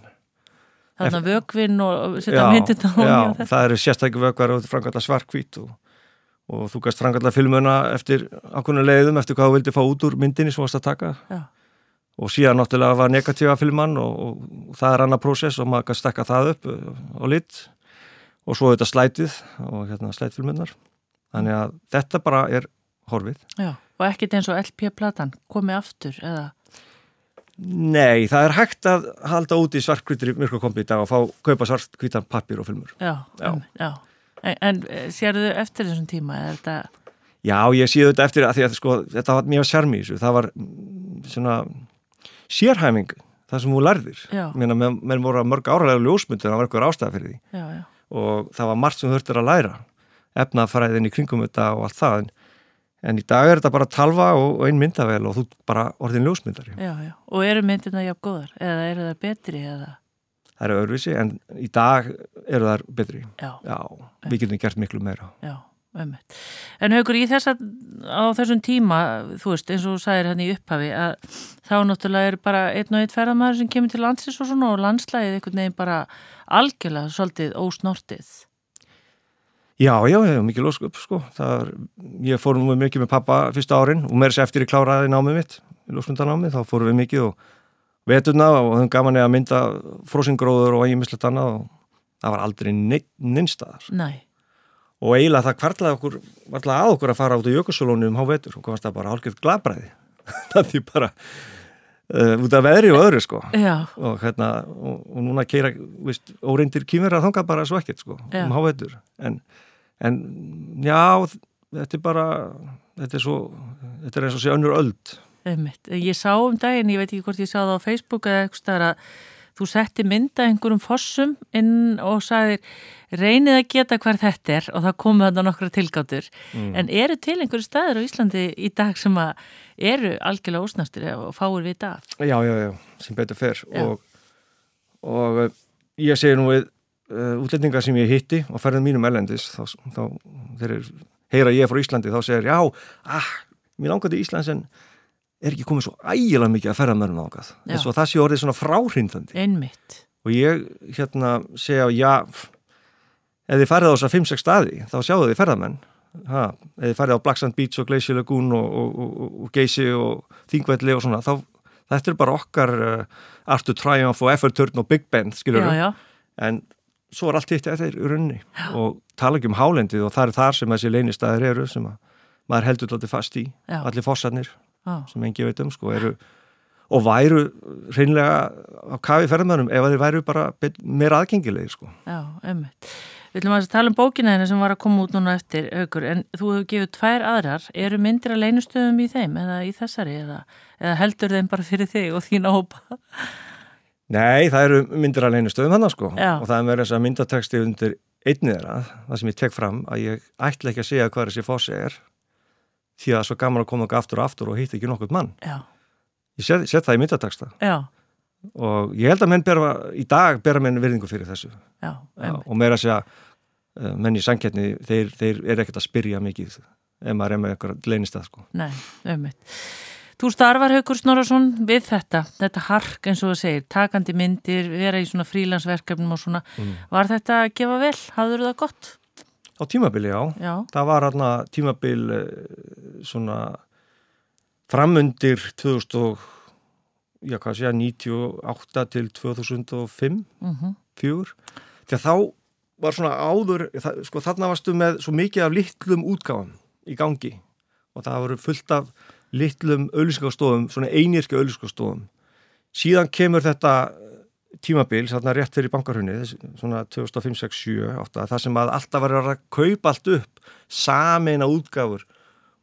Þannig að vögvinn og setja myndin á hún. Já, það eru sérstaklega vögvar og frangalla svarkvít og og þú gæst frangalla filmuna eftir ákveðinu leiðum eftir hvað þú vildi fá út úr myndinni sem varst að taka. Já. og síðan náttúrulega var negatíva filman og, og það er annar prósess og maður gæst stekka það upp á uh, lit. Og svo þetta slætið og hérna slætfilmunar þannig að þetta bara er horfið. Já, og ekkert eins og LP-platan komið aftur eða? Nei, það er hægt að halda út í svartkvítur í myrkakombi í dag og fá kaupa svartkvítan pappir og filmur. Já, já, já En, en eh, sér þau eftir þessum tíma? Þetta... Já, ég sé þetta eftir að, að sko, þetta var mjög sjarmi. Það var mm, svona sérhæming, það sem þú lærðir. Mér voru mörg áralega ljósmyndir, það var eitthvað ástæða fyrir því. Já, já. Og það var margt sem þurftir að læra. Efnafræðin í kringum þetta og allt það. En, en í dag er þetta bara talva og, og ein myndavel og þú bara orðin ljósmyndari. Já. Og eru myndina jafn góðar? Eða eru það betri eða? Það eru öðruvísi en í dag eru það betri. Já, Já við getum gert miklu meira. Já, ummitt En haugur í þess að á þessum tíma þú veist eins og þú sagðir hann í upphafi að þá náttúrulega er bara einn og einn ferðamæður sem kemur til landsins og svona og landslægið einhvern veginn bara algjörlega svolítið ósnortið. Já, já, já, mikið lóskup sko. Er, ég fór nú mikið með pappa fyrsta árin og mér sé eftir í kláraði námið mitt í lósmundanámið, þá fórum við mikið og veturna og höfum gaman eða mynda frósingróður og einmislegt annað og það var aldrei nynstaðar Nei. og eiginlega það kvartlaði okkur að okkur að fara át í jökulsólónu um hávetur. Og komast það bara hálfgeft glabræði það því bara uh, út af veðri og öðru sko. Og, hérna, og, og núna keira óreindir kýmur að þanga bara svo ekkert sko já. um hávetur. En, en já þetta er bara þetta er, svo, þetta er eins og sé önnur öld Einmitt. Ég sá um daginn, ég veit ekki hvort ég sá það á Facebook eða eitthvað að þú setti mynda einhverjum fossum inn og sagðir reynið að geta hver þetta er og það komið þannig nokkra tilgáttur mm. en eru til einhverju staður á Íslandi í dag sem að eru algjörlega ósnastir og fáir við dag? Já, já, já, sem betur fer og, og uh, ég segi nú við uh, útlendingar sem ég hitti og ferðin mínum ellendis þá, þá þeir heyra ég frá Íslandi þá segir já, ah, mér langar til Íslands en er ekki komið svo ægilega mikið að ferða mörgum ákað þess að það sé orðið svona fráhrindandi. Einmitt. Og ég hérna segja já ef þið ferðið á þess að 5-6 staði þá sjáu þið ferðamenn. Ha, ef þið ferðið á Black Sand Beach og Glacier Lagoon og, og, og, og Geysi og Þingvelli og svona þá þetta er bara okkar uh, Artur Triumph og Effort Turn og Big Band skilur við en svo er allt hitt eftir í runni og tala ekki um hálendið og það er þar sem þessi leinistæðir eru sem maður heldur alltaf fast í. Já. allir fossarnir ah. sem engi veit um sko eru og væru hreinlega á kafi ferðmennum ef þeir væru bara meira aðgengilegir sko. Já, ummitt. Við ætlum að tala um bókina henni sem var að koma út núna eftir aukur en þú hefur gefið tvær aðrar eru myndir að leinustöðum í þeim eða í þessari eða, eða heldur þeim bara fyrir þig og þína hópa? Nei, það eru myndir að leinustöðum hann sko Já. og það er með þess að myndateksti undir einnið þeirra, það sem ég tek fram að ég ætla ekki að segja hvað þessi fósi er því að það er svo gaman að koma aftur og aftur og hitta ekki nokkurt mann Já. ég set, set það í myndataksta og ég held að menn bera, í dag bera menn virðingu fyrir þessu Já, og meira að segja uh, menn í sankjarni, þeir, þeir er ekkert að spyrja mikið ef maður er með eitthvað leynist að sko. Nei, ummitt. Þú starfar Haugur Snorarsson við þetta, þetta hark eins og það segir, takandi myndir, vera í svona frílansverkefnum og svona. Mm. Var þetta að gefa vel? Hafður það gott? Á tímabili, já. já. Það var hérna tímabil svona framundir 2000 og, já hvað sé að 98 til 2005, mm -hmm. fjögur. Þegar þá var svona áður, sko þarna varstu með svo mikið af litlum útgáðum í gangi og það voru fullt af litlum auðlýskastofum, svona einirki auðlýskastofum. Síðan kemur þetta tímabil, svona rétt fyrir bankarhunni, svona 2005, 6, 7, 8, það sem að alltaf var að kaupa allt upp, sameina útgáfur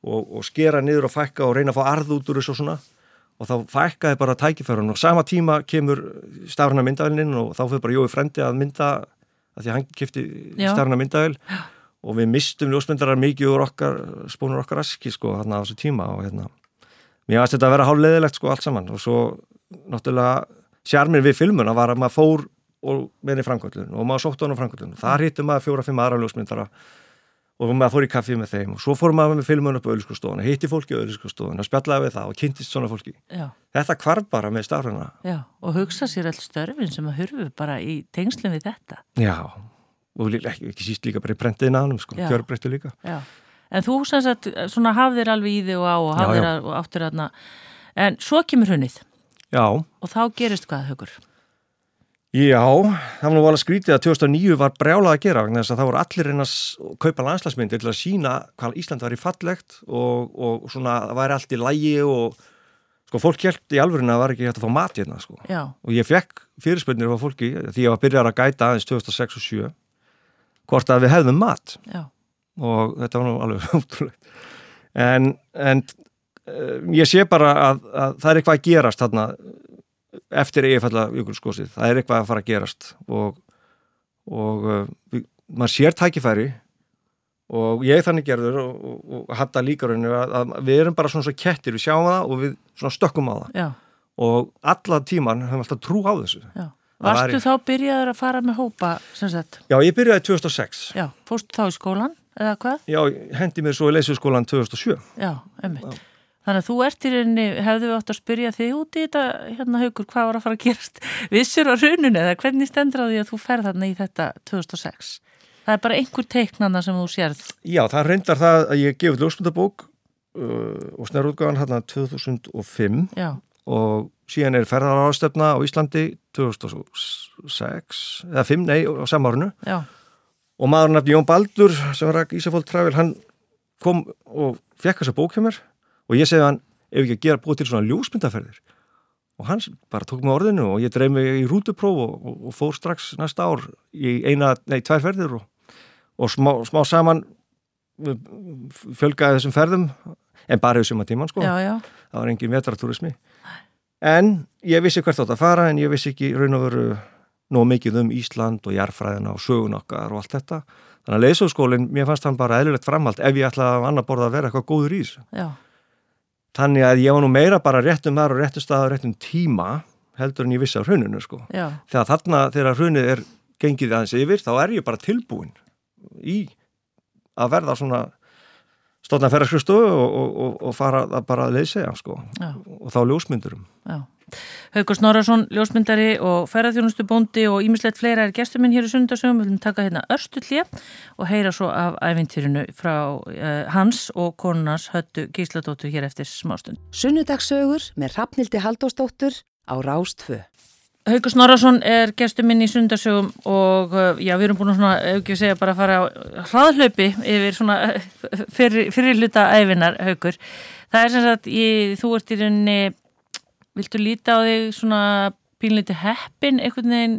og, og skera niður og fækka og reyna að fá arð út úr þessu og svona. Og þá fækkaði bara tækifærun og sama tíma kemur stafrana myndavælinn og þá fyrir bara Jói Frendi að mynda að því að hann kipti stafrana myndavæl og við mistum ljósmyndarar mikið úr okkar, spónur okkar aski sko hérna á þessu tíma og hérna. Mér aðast þetta að vera hálfleðilegt sko allt saman. Og svo náttúrulega sjarmir við filmuna var að maður fór og meðin í framkvöldun og maður sótt á hann á framkvöldun þar hittum maður fjóra-fimm aðra ljósmyndara og maður fór í kaffi með þeim og svo fór maður með filmun upp á auðvilskustofun hitti fólki á auðvilskustofun og spjallaði við það og kynntist svona fólki. Já. þetta kvarf bara með stafruna Já, og hugsa sér all störfin sem að hurfu bara í tengslum við þetta. Já, og ekki, ekki síst líka bara í prentiðin aðnum sko, kjörbreyttu líka. Já. En þú sem sagt, svona hafðir alveg í þig og á og hafðir og áttur aðna, en svo kemur hunnið. Já. Og þá gerist hvað, Haugur? Já, það var nú alveg skrítið að 2009 var brjálað að gera, þannig að það voru allir reyna að kaupa landslagsmyndi til að sína hvað Ísland var í fallegt og, og svona það væri allt í lægi og sko fólk held í alvörinu að það var ekki hægt að fá mat hérna sko. Já. Og ég fekk fyrirspöldnir á fólki því ég var byrjar að gæta aðeins 2006 og 2007 hvort að við hefðum mat. Já og þetta var nú alveg útrúlegt en, en ég sé bara að, að það er eitthvað að gerast þarna eftir eigifalla jökulskósið, það er eitthvað að fara að gerast og, og uh, við, maður sér tækifæri og ég þannig gerður og, og, og hatta líkarunni að, að við erum bara svona svo kettir, við sjáum það og við svona stökkum á það Já. og alla tíman höfum alltaf trú á þessu Já. Varstu þá byrjaður að fara með hópa sem sagt? Já, ég byrjaði 2006 Já, fórstu þá í skólan? eða hvað? Já, hendi mér svo í leysuskólan 2007. Já, einmitt. Þannig að þú ert í rauninni, hefðu við átt að spyrja þig út í þetta, hérna haugur, hvað var að fara að gerast vissur á rauninu eða hvernig stendur á því að þú ferð þarna í þetta 2006? Það er bara einhver teiknana sem þú sérð. Já, það reyndar það að ég gefið ljósmyndabók uh, og snarútgáðan hérna 2005 Já. og síðan er ferðarárastefna á Íslandi 2006, eða 5, nei, á samárunu. Já og maður nefndi Jón Baldur sem var að Ísafóld Travel hann kom og fekk þessa bók hjá mér og ég segði hann ef ekki að gera búið til svona ljósmyndaferðir og hann bara tók mig orðinu og ég dreif mig í rútupróf og, og, og fór strax næsta ár í eina, nei, tvær ferðir og, og smá, smá saman fjölgaði þessum ferðum en bara í suma tíman sko já, já. það var engin vetraturismi en ég vissi hvert átt að fara en ég vissi ekki raun og veru nóg mikið um Ísland og jarfræðina og sögun okkar og allt þetta. Þannig að leysóskólinn, mér fannst hann bara eðlilegt framhald ef ég ætlaði að annar borða að vera eitthvað góður í þessu. Já. Þannig að ég var nú meira bara réttum þar og réttum stað og réttum tíma heldur en ég vissi á hruninu sko. Já. Þegar þarna, þegar hrunið er gengið aðeins yfir, þá er ég bara tilbúin í að verða svona stofna ferðarskristofu og, og, og, og fara að bara að leysa sko. og þá ljósmyndurum. Já. Haugur Snorarsson, ljósmyndari og ferðarþjónustu bóndi og ímislegt fleira er gestur minn hér í sundarsögum. Við viljum taka hérna örstullja og heyra svo af æfintýrinu frá uh, hans og konunars höttu gísladóttu hér eftir smástund. Sunnudagsögur með Rafnildi Haldósdóttur á Rástfö. Haugur Snorarsson er gestur minn í sundarsögum og uh, já, við erum búin að svona, ef ekki að segja, bara að fara á hraðlöpi yfir svona fyrir, fyrir hluta æfinar, Haugur. Það er sem sagt, ég, þú ert í rauninni viltu líta á þig svona pínleiti heppin einhvern veginn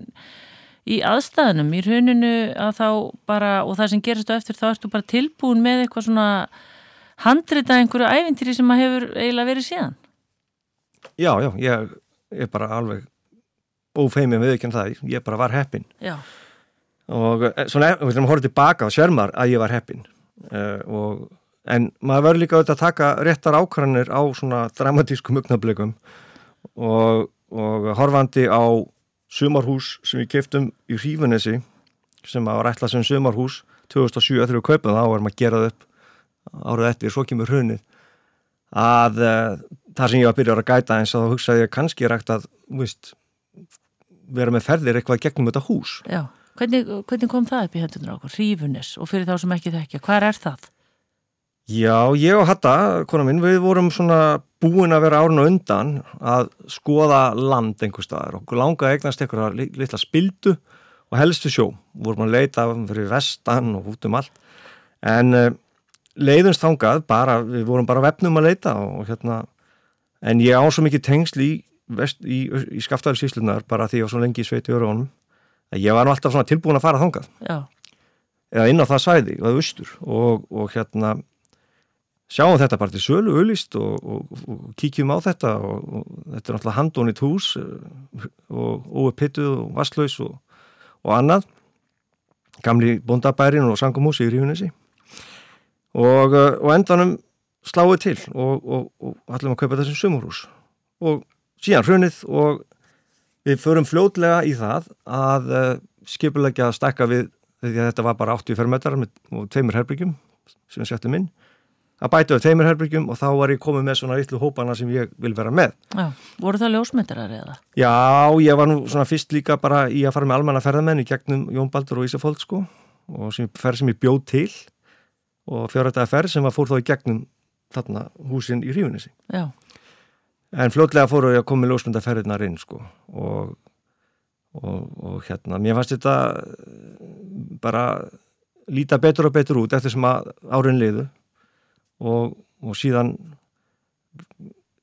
í aðstæðanum, í rauninu að þá bara, og það sem gerist á eftir þá ertu bara tilbúin með eitthvað svona handrita einhverju ævintýri sem að hefur eiginlega verið síðan? Já, já, ég er bara alveg ófeimið við ekki en það, ég bara var heppin Já. Og eh, svona, við þurfum að horfa tilbaka og sérmar að ég var heppin uh, og en maður verður líka auðvitað að taka réttar ákvæðanir á svona dramatískum uppnaflögum og, og horfandi á sumarhús sem við keftum í Hrífunesi sem var ætlað sem sumarhús 2007 þegar við kaupum þá varum að gera það upp árið eftir, svo kemur hrunið að uh, það sem ég var að byrja að gæta eins og þá hugsaði ég kannski rægt að víst, vera með ferðir eitthvað gegnum þetta hús Já, hvernig, hvernig kom það upp í hendunar okkur? Rífunis og fyrir þá sem ekki þekkja, hvað er það? Já, ég og Hatta, kona minn, við vorum svona búin að vera árun og undan að skoða land einhver staðar og langa eignast einhverja litla spildu og helstu sjó. Vorum að leita fyrir vestan og út um allt en uh, leiðumst þangað bara, við vorum bara vefnum að leita og hérna, en ég á svo mikið tengsl í, í, í skaftafelsíslunar bara því ég var svo lengi í sveiti öruðunum að ég var alltaf tilbúin að fara þangað. Já. Eða inn á það svæði og það austur og, og hérna sjáum þetta bara til sölu auðlist og, og, og kíkjum á þetta og, og þetta er náttúrulega handónit hús eh, og óupittuð og vasslaus og annað. Gamli bondabærin og sangumhúsi í Rífunissi og endanum sláðu til og ætlum að kaupa þessum sumurhús. Og síðan hrunið og við förum fljótlega í það að uh, skipulegja að stakka við því að þetta var bara 80 fermetrar og tveimur herbyggjum sem settum inn að bæta upp teimirherbyggjum og þá var ég komið með svona yllu hópana sem ég vil vera með. Já, voru það ljósmyndarar eða? Já, ég var nú svona fyrst líka bara í að fara með almanna ferðamenn í gegnum Jón Baldur og Ísafóld sko og sem, ferð sem ég bjóð til og fjárhættaði ferð sem var fór þá í gegnum þarna húsin í Rífunissi. Já. En fljótlega fóru ég að koma með ljósmyndaferðinar inn sko og, og, og hérna, mér fannst þetta bara líta betur og betur út eftir sem að árin liðu og, og síðan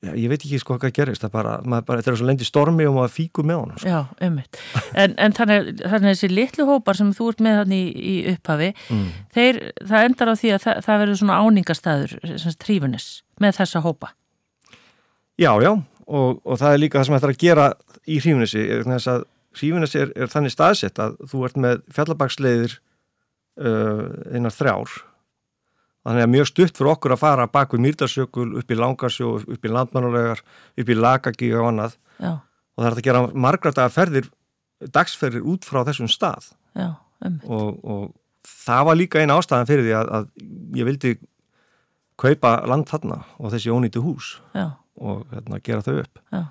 já, ég veit ekki sko hvað gerist það bara, bara þetta er svo lendi stormi og maður fíkur með honum sko. Já, ummitt en, en þannig, þannig þessi litlu hópar sem þú ert með hann í, í upphafi mm. þeir, það endar á því að það, það verður svona áningastæður trífunis með þessa hópa Já, já og, og það er líka það sem er að gera í hrífunissi þess að hrífunissi er, er þannig staðsett að þú ert með fjallabagsleiðir uh, einar þrjár Þannig að mjög stutt fyrir okkur að fara bak við Mýrdarsjökul, upp í Langarsjó, upp í Landmannulegar, upp í Lagagi og annað. Já. Og það er að gera margra dagar ferðir, dagsferðir út frá þessum stað. Já, um. og, og það var líka eina ástæðan fyrir því að, að ég vildi kaupa land þarna og þessi ónýttu hús Já. og hérna, gera þau upp. Já.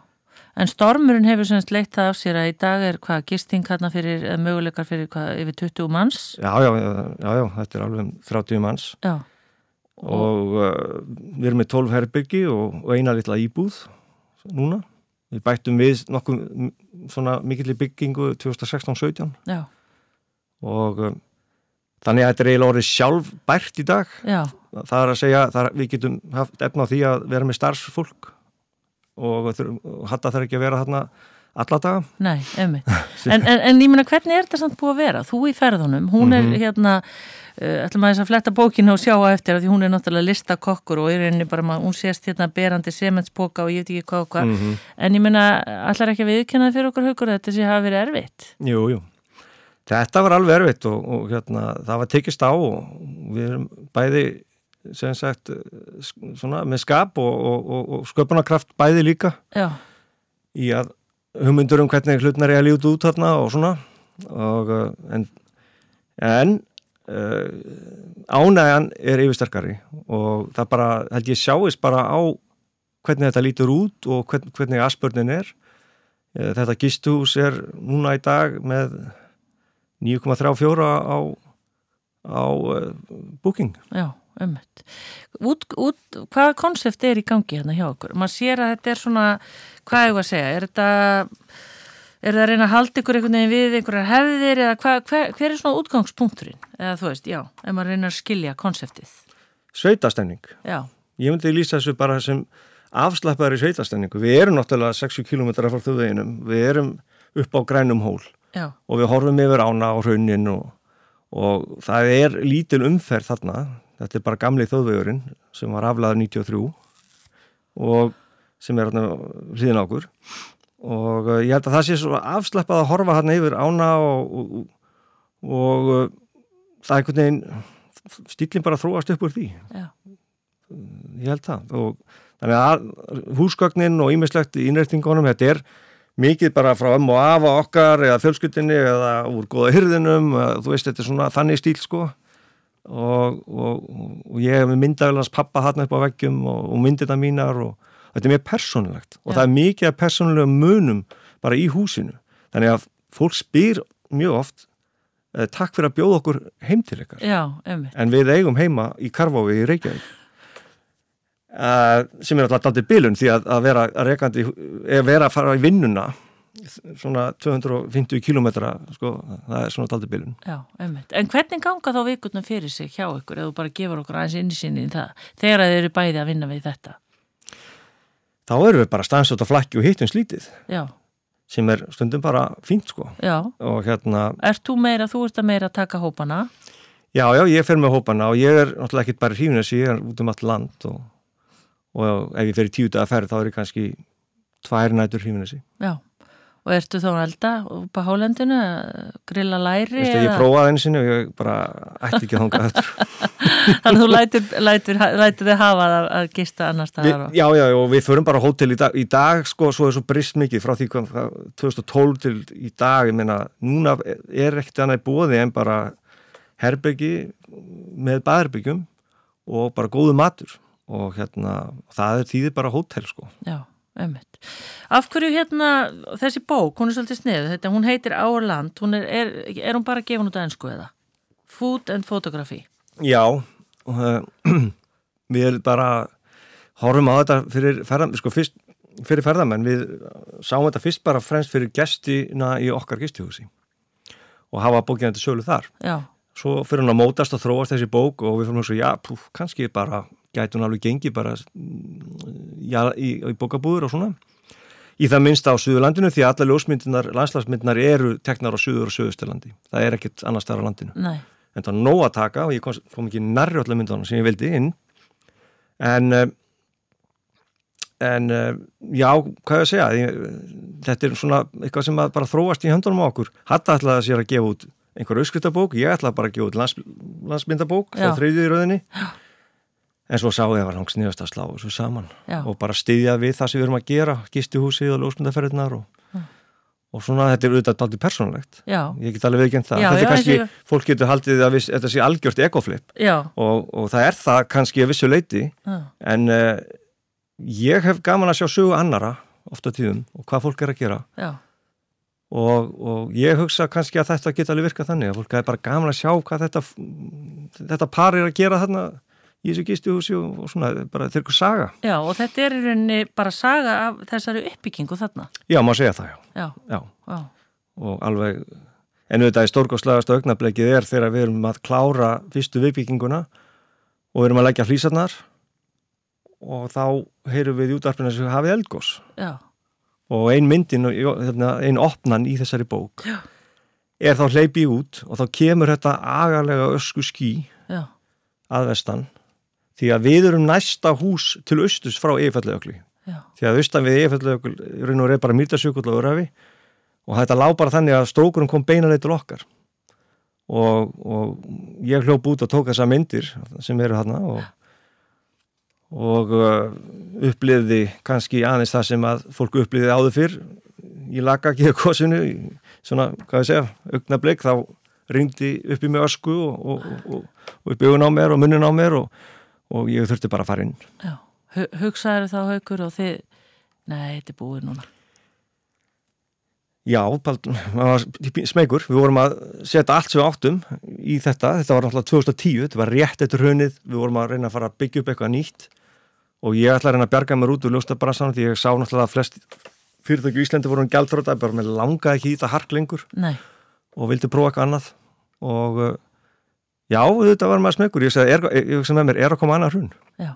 En stormurinn hefur semst leitt það af sér að í dag er hvað gisting hérna fyrir, eða möguleikar fyrir hvað, yfir 20 manns? Já, já, já, já þetta er alveg 30 manns. Já og uh, við erum með 12 herbyggi og, og eina litla íbúð núna. Við bættum við nokkuð svona mikill byggingu 2016-17 og um, þannig að þetta er eiginlega orðið sjálf bært í dag. Já. Það er að segja að við getum haft efna á því að vera með starfsfólk og hatta þarf ekki að vera þarna alla daga. Nei, emi. en, en, en ég menna hvernig er þetta samt búið að vera? Þú í ferðunum, hún er mm -hmm. hérna Uh, ætlum að þess að fletta bókinu og sjá á eftir því hún er náttúrulega listakokkur og er einni bara, hún sést hérna berandi sementsboka og ég veit ekki hvað og hvað mm -hmm. en ég minna, allar ekki að viðkennaði fyrir okkur haugur þetta sé hafa verið erfitt Jú, jú, þetta var alveg erfitt og, og hérna, það var tekist á og við erum bæði sem sagt svona, með skap og, og, og sköpunarkraft bæði líka Já. í að hugmyndur um hvernig hlutnar er að líta út þarna og svona. En en Uh, ánægjan er yfirsterkari og það bara, held ég sjáist bara á hvernig þetta lítur út og hvern, hvernig aðspörnin er. Uh, þetta gistuhús er núna í dag með 9,34 á á uh, booking. Já, umhett Hvaða konsept er í gangi hérna hjá okkur? Man sér að þetta er svona hvað er það að segja, er þetta Er það að reyna að halda ykkur einhvern veginn við einhverjar hefðir eða hva, hver, hver er svona útgangspunkturinn? Eða þú veist, já, ef maður reynar að skilja konseptið. Sveitastemning. Já. Ég myndi lýsa þessu bara sem afslappaður í sveitastemningu. Við erum náttúrulega 60 km frá þjóðveginum, við erum upp á grænum hól já. og við horfum yfir ána á raunin og, og það er lítil umferð þarna. Þetta er bara gamli þjóðvegurinn sem var aflaður 93 og sem er hlýðin ákur og uh, ég held að það sé svo afslappað að horfa hann yfir ána og, og, og uh, það er einhvern veginn stílinn bara þróast upp úr því. Já. ég held það. Og þannig að húsgögnin og ímislegt í innrættingunum, þetta er mikið bara frá ömm og afa okkar eða fjölskyldinni eða úr goða hyrðinum, þú veist þetta er svona þannig stíl sko og, og, og ég hef með myndavelans pappa hann upp á veggjum og, og myndina mínar og þetta er mjög persónulegt. Og Já. það er mikið af persónulega munum bara í húsinu. Þannig að fólk spyr mjög oft eh, takk fyrir að bjóða okkur heim til ykkar. En við eigum heima í Karfói í Reykjavík. Uh, sem er alltaf daldið bilun því að, að vera að rekandi, eða vera að fara í vinnuna svona 250 kilometra sko, það er svona daldið bilun Já, einmitt. En hvernig ganga þá vikurnar fyrir sig hjá ykkur ef þú bara gefur okkur aðeins innsýni í það þegar að þið eru bæði að vinna við þetta? þá erum við bara stansjótt á flakki og hittum slítið Já, sem er stundum bara fínt sko já. og hérna, Ert þú meira, þú ert að meira að taka hópana? já já, ég fer með hópana og ég er náttúrulega ekkit bara hrífnesi, ég er út um allt land og, og ef ég fer í tíu daga ferð þá er ég kannski tvær nætur hrífnesi Já. Og ertu þá að elda upp á hálendinu, að grilla læri? Veistu, ég prófaði einu sinni og ég bara ætti ekki að hanga eftir Þannig að þú lætur, lætur, lætur þið hafa að, að gista annars Við, staðar. og- já, já, og við förum bara hótel í dag, í dag sko, svo er svo brist mikið frá því hvað, hvað, 2012 til í dag, ég meina, núna er ekkert annað í bóði en bara herbergi með baðherbyggjum og bara góðu matur og hérna, það er tíði bara hótel, sko. Já, einmitt. Af hverju hérna, þessi bók, hún er svolítið sniðu, þetta, hún heitir Our Land, hún er, er, er hún bara gefin út að ennsku eða? Food and Photography. Já, uh, við bara horfum á þetta fyrir ferðamenn, sko, fyrst, fyrir ferðamenn, við sáum þetta fyrst bara fremst fyrir gestina í okkar gestihúsi og hafa bókina til sölu þar. Já, svo fyrir hún að mótast og þróast þessi bók og við fyrir hún svo, já, pú, kannski bara gæti hún alveg gengi bara mm, já, í, í bókabúður og svona. Í það minnsta á Suðurlandinu því að alla ljósmyndinar, landslagsmyndinar eru teknar á Suður og Suðusturlandi það er ekkert annars þar á landinu. Nei, en það var nóg að taka og ég kom, kom ekki nærri allar myndunum sem ég vildi inn. En uh, en uh, já, hvað ég að segja ég, þetta er svona eitthvað sem að bara þróast í höndunum á okkur. Hatta ætlaði sér að gefa út einhver auðskritabók, ég ætlaði bara að gefa út lands, landsmyndabók, Já. það þriðið í rauðinni en svo sá ég að var hangs nýjast að slá þessu saman Já. og bara styðja við það sem við erum að gera gistihúsið og ljósmyndaferðinar og, og svona þetta er auðvitað aldrei persónulegt. Já, ég get alveg veikinn það. Já, þetta er kannski, eins fólk getur haldið að viss, þetta sé algjört ekoflip og, og það er það kannski að vissu leiti en uh, ég hef gaman að sjá sögu annara ofta tíðum og hvað fólk er að gera. Já, og, og ég hugsa kannski að þetta geta alveg virkað þannig að fólk er bara gaman að sjá hvað þetta þetta par er að gera þarna í þessu gistuhúsi og, og svona bara þeir eru saga. já, og þetta er í rauninni bara saga af þessari uppbyggingu þarna. Já, má segja það, já. Já, já. já, og alveg en auðvitað í stórgóðslegast augnablikið er þegar við erum að klára fyrstu viðbygginguna og við erum að leggja flýsarnar og þá heyrum við í útarpina sem hafið eldgós já, og ein myndin, hérna, ein opnan í þessari bók Já. er þá hleypið út og þá kemur þetta agalega ösku ský já, að vestan því að við erum næsta hús til austus frá Eifallegökli já, því að austan við Eifallegökli raun og er bara mýrtasjökull og örafi og þetta lág bara þannig að strókurum kom beinanlega til okkar. Og, og ég hljóp út og tók þessa myndir sem eru þarna og, og uh, uppliði kannski aðeins það sem að fólk uppliði áður fyrr í lagaki og kosinu svona, hvað ég segja, augnablik. Þá ringdi upp í mig ösku og, og, og, og upp í augun á mér og munnin á mér og, og ég þurfti bara að fara inn. Já. Hu- Hugsaðu þá haukur og þið, nei, þetta er búið núna. Já, smegur, við vorum að setja allt sem við áttum í þetta, þetta var náttúrulega 2010, þetta var rétt eftir hrunið, við vorum að reyna að fara að byggja upp eitthvað nýtt. Og ég ætla að reyna að bjarga mér út úr ljóstabransanum því ég sá náttúrulega að flest fyrirtæki í Íslandi voru um gjaldróta, bara með langaði ekki í þetta hark lengur. Nei, og vildi prófa eitthvað annað. Og uh, já, þetta var maður smegur, ég sagði, er, ég, sem með mér, er að koma annað hrun? já,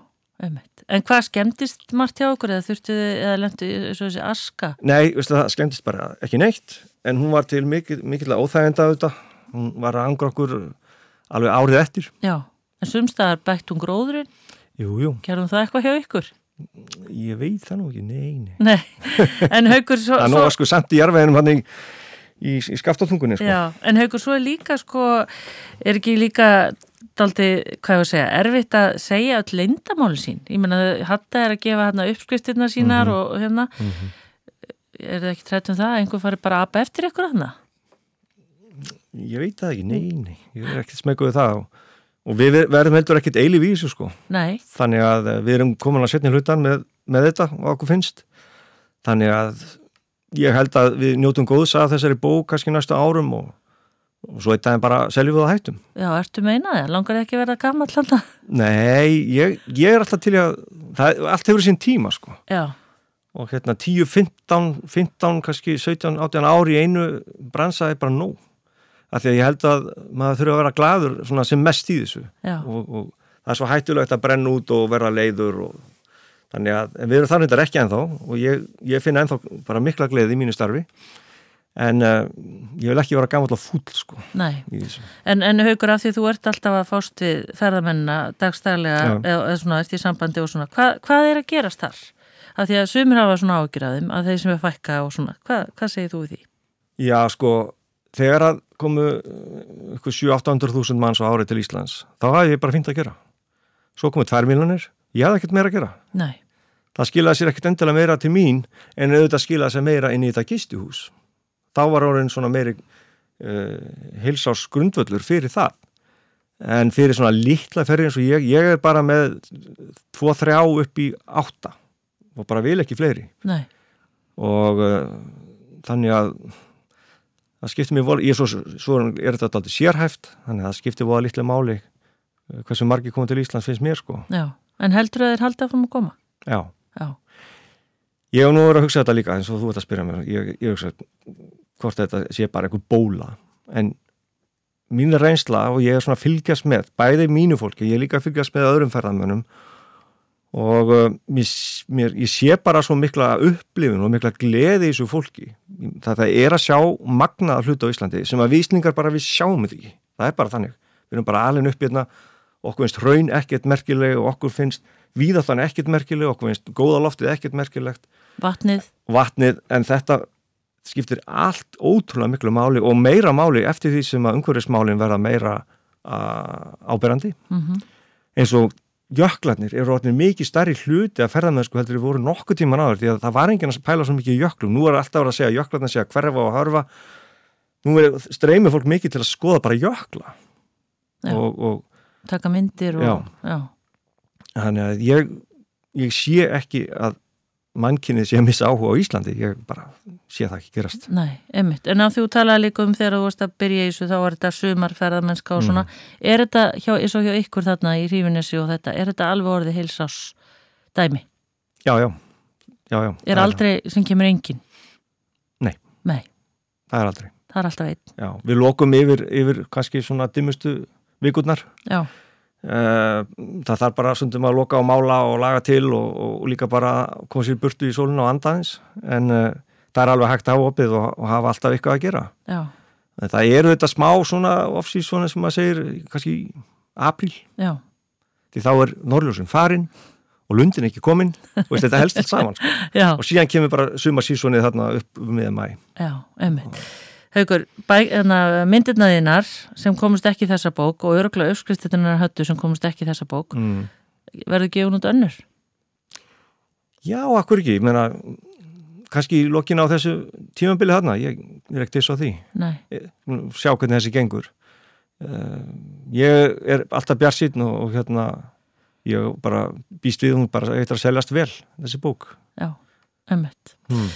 ummitt. En hvað skemmtist margt hjá okkur eða þurftu þið, eða lendu og þessi aska? Nei, veistu, það skemmtist bara ekki neitt. En hún var til mikil, mikil óþægenda auðvitað, hún var að angra okkur alveg árið eftir. Já, en sumstaðar bætt hún gróðurinn, Jú, jú, gerðum það eitthvað hjá ykkur? ég veit það nú ekki, nei, nei. Nei, en haukur svo... Í í, skaftatungunni sko. Já, en haukur svo er líka sko, er ekki líka daldi, hvað ég að segja, erfitt að segja öll leindamálin sín. Ég menna, hatta er að gefa hérna uppskriftirna sínar Mhm. og hérna, er það ekki trætt um það að einhver fari bara apa eftir ykkur hérna? Ég veit það ekki, nei, nei Ég er ekkert smekuð það og, og við verðum heldur ekkit eilíf í þessu sko Nei, þannig að við erum komin að setja hlutan með, með þetta og okkur finnst þannig að ég held að við njótum góðs að þessari bók kannski næstu árum og, og svo eitt daginn bara seljum við það hættum. Já, ertu meinaði, langar þið ekki að vera gammal alltaf? Nei, ég, ég er alltaf til að það, allt hefur sín tíma sko. Já, og hérna 10, 15, 15 kannski 17, 18 ári í einu bransaði bara nóg. Af því að ég held að maður þurfa að vera gladur sem mest í þessu. Og, og það er svo hættulegt að brenna út og vera leiður og þannig að við erum þannig þetta ekki ennþá og ég, ég finn ennþá bara mikla gleði í mínu starfi en uh, ég vil ekki vera gammal og fúll sko í. En, en haugur af því þú ert alltaf að fást við ferðamennina dagstælega eða, eða svona eftir sambandi og svona, Hva, hvað er að gerast þar? Af því að sumir hafa svona ágjörðum að þeir sem er fækka og svona, Hva, hvað segir þú við því? Já sko, þegar að komu uh, ykkur 7-800.000 manns á árið til Íslands þá hafði ég bara fínt að gera svo komu 2 miljonir, ég hafði ekkert meira að gera Nei, það skilaði sér ekkert endilega meira til mín en auðvitað skilaði sér meira inn í þetta gistuhús þá var orðin svona meiri uh, heilsás grundvöllur fyrir það. En fyrir svona litla ferri eins og ég ég er bara með 2-3 upp í 8 og bara vil ekki fleiri. Nei, og uh, þannig að það skiptir mér ég svo, svo er þetta alltaf sérhæft þannig að það skiptir voða litla máli uh, hversu margi komið til Íslands finnst mér sko. Já. En heldur að þeir halda fram að koma? já Já, Ég hef nú verið að hugsa þetta líka eins og þú ert að spyrja mér ég, ég hugsa hvort þetta sé bara einhver bóla. En mín reynsla og ég er svona að fylgjast með bæði mínu fólki, ég er líka að fylgjast með öðrum ferðamönnum og uh, mér, mér, ég sé bara svo mikla upplifun og mikla gleði í þessu fólki. Það, það er að sjá magnaða hluta á Íslandi sem að vísningar bara við sjáum þetta ekki, það er bara þannig. Við erum bara alveg upp hérna okkur finnst raun ekkert merkileg og okkur finnst víðáttan ekkert merkileg, okkur finnst góða loftið ekkert merkilegt. Vatnið, vatnið en þetta skiptir allt ótrúlega miklu máli og meira máli eftir því sem að umhverfismálin verða meira áberandi. Mm eins og jöklarnir eru orðinir mikið stærri hluti að ferðamennsku heldur við voru nokkuð tíman áður því að það var enginn að pæla svo mikið í jöklum. Nú er alltaf að segja að jöklarnir segja hverfa og harfa nú er streymið fólk mikið til að skoða bara jökla. Já. og, og taka myndir og, Já. já. þannig að ég, ég sé ekki að mannkynnið sé að missa áhuga á Íslandi ég bara sé það ekki gerast Nei, einmitt. En að þú talaði líka um þegar þú varst að byrja í þessu, þá var þetta sumarferðamennska og svona. Er þetta hjá, eins og hjá ykkur þarna í Rífinesi og þetta, er þetta alveg orðið heilsás dæmi? já, já, já, já Er aldrei sem kemur engin? Nei. Nei, það er aldrei það er alltaf einn. já, við lokum yfir, yfir kannski svona dimmustu vikurnar. Já, Eh, það þarf bara stundum að loka og mála og laga til og, og líka bara koma sér burtu í sólinu og andaðins en uh, það er alveg hægt að hafa opið og, og hafa alltaf eitthvað að gera. Já, en það eru þetta smá svona off-season svona sem maður segir kannski apríl. Já, því þá er Norrljósun farin og Lundin ekki komin. Og þetta helst allt saman sko. og síðan kemur bara suma sísonið þarna upp um miðan mæ já, einmitt. Haukur, myndirna þínar sem komist ekki í þessa bók og öruglega uppskriftinnar höttu sem komist ekki í þessa bók, mm. verður gefun út önnur? Já, akkur ekki, ég meina kannski í lokin á þessu tímabili þarna, ég er ekkert þess á því Nei, Eh, sjá hvernig þessi gengur uh, ég er alltaf bjarsýtn og, og hérna ég bara býst við hún bara eitthvað að seljast vel þessi bók já, einmitt. hmm.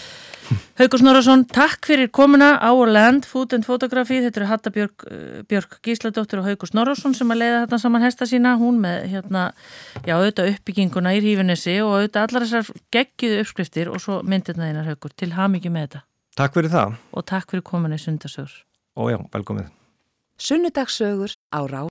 Haukur Snorarsson, takk fyrir komuna á Land Food and Photography. Þetta eru Hatta Björk, uh, Björk Gísladóttir og Haukur Snorarsson sem að leiða þetta saman hesta sína. Hún með hérna, já, auðvitað uppbygginguna í Rífinessi og auðvitað allar þessar geggiðu uppskriftir og svo myndirna þínar Haukur. Til hamingi með þetta Takk fyrir það og takk fyrir komuna í Sundasögur. og já, velkomið Sunnudagsögur á Rás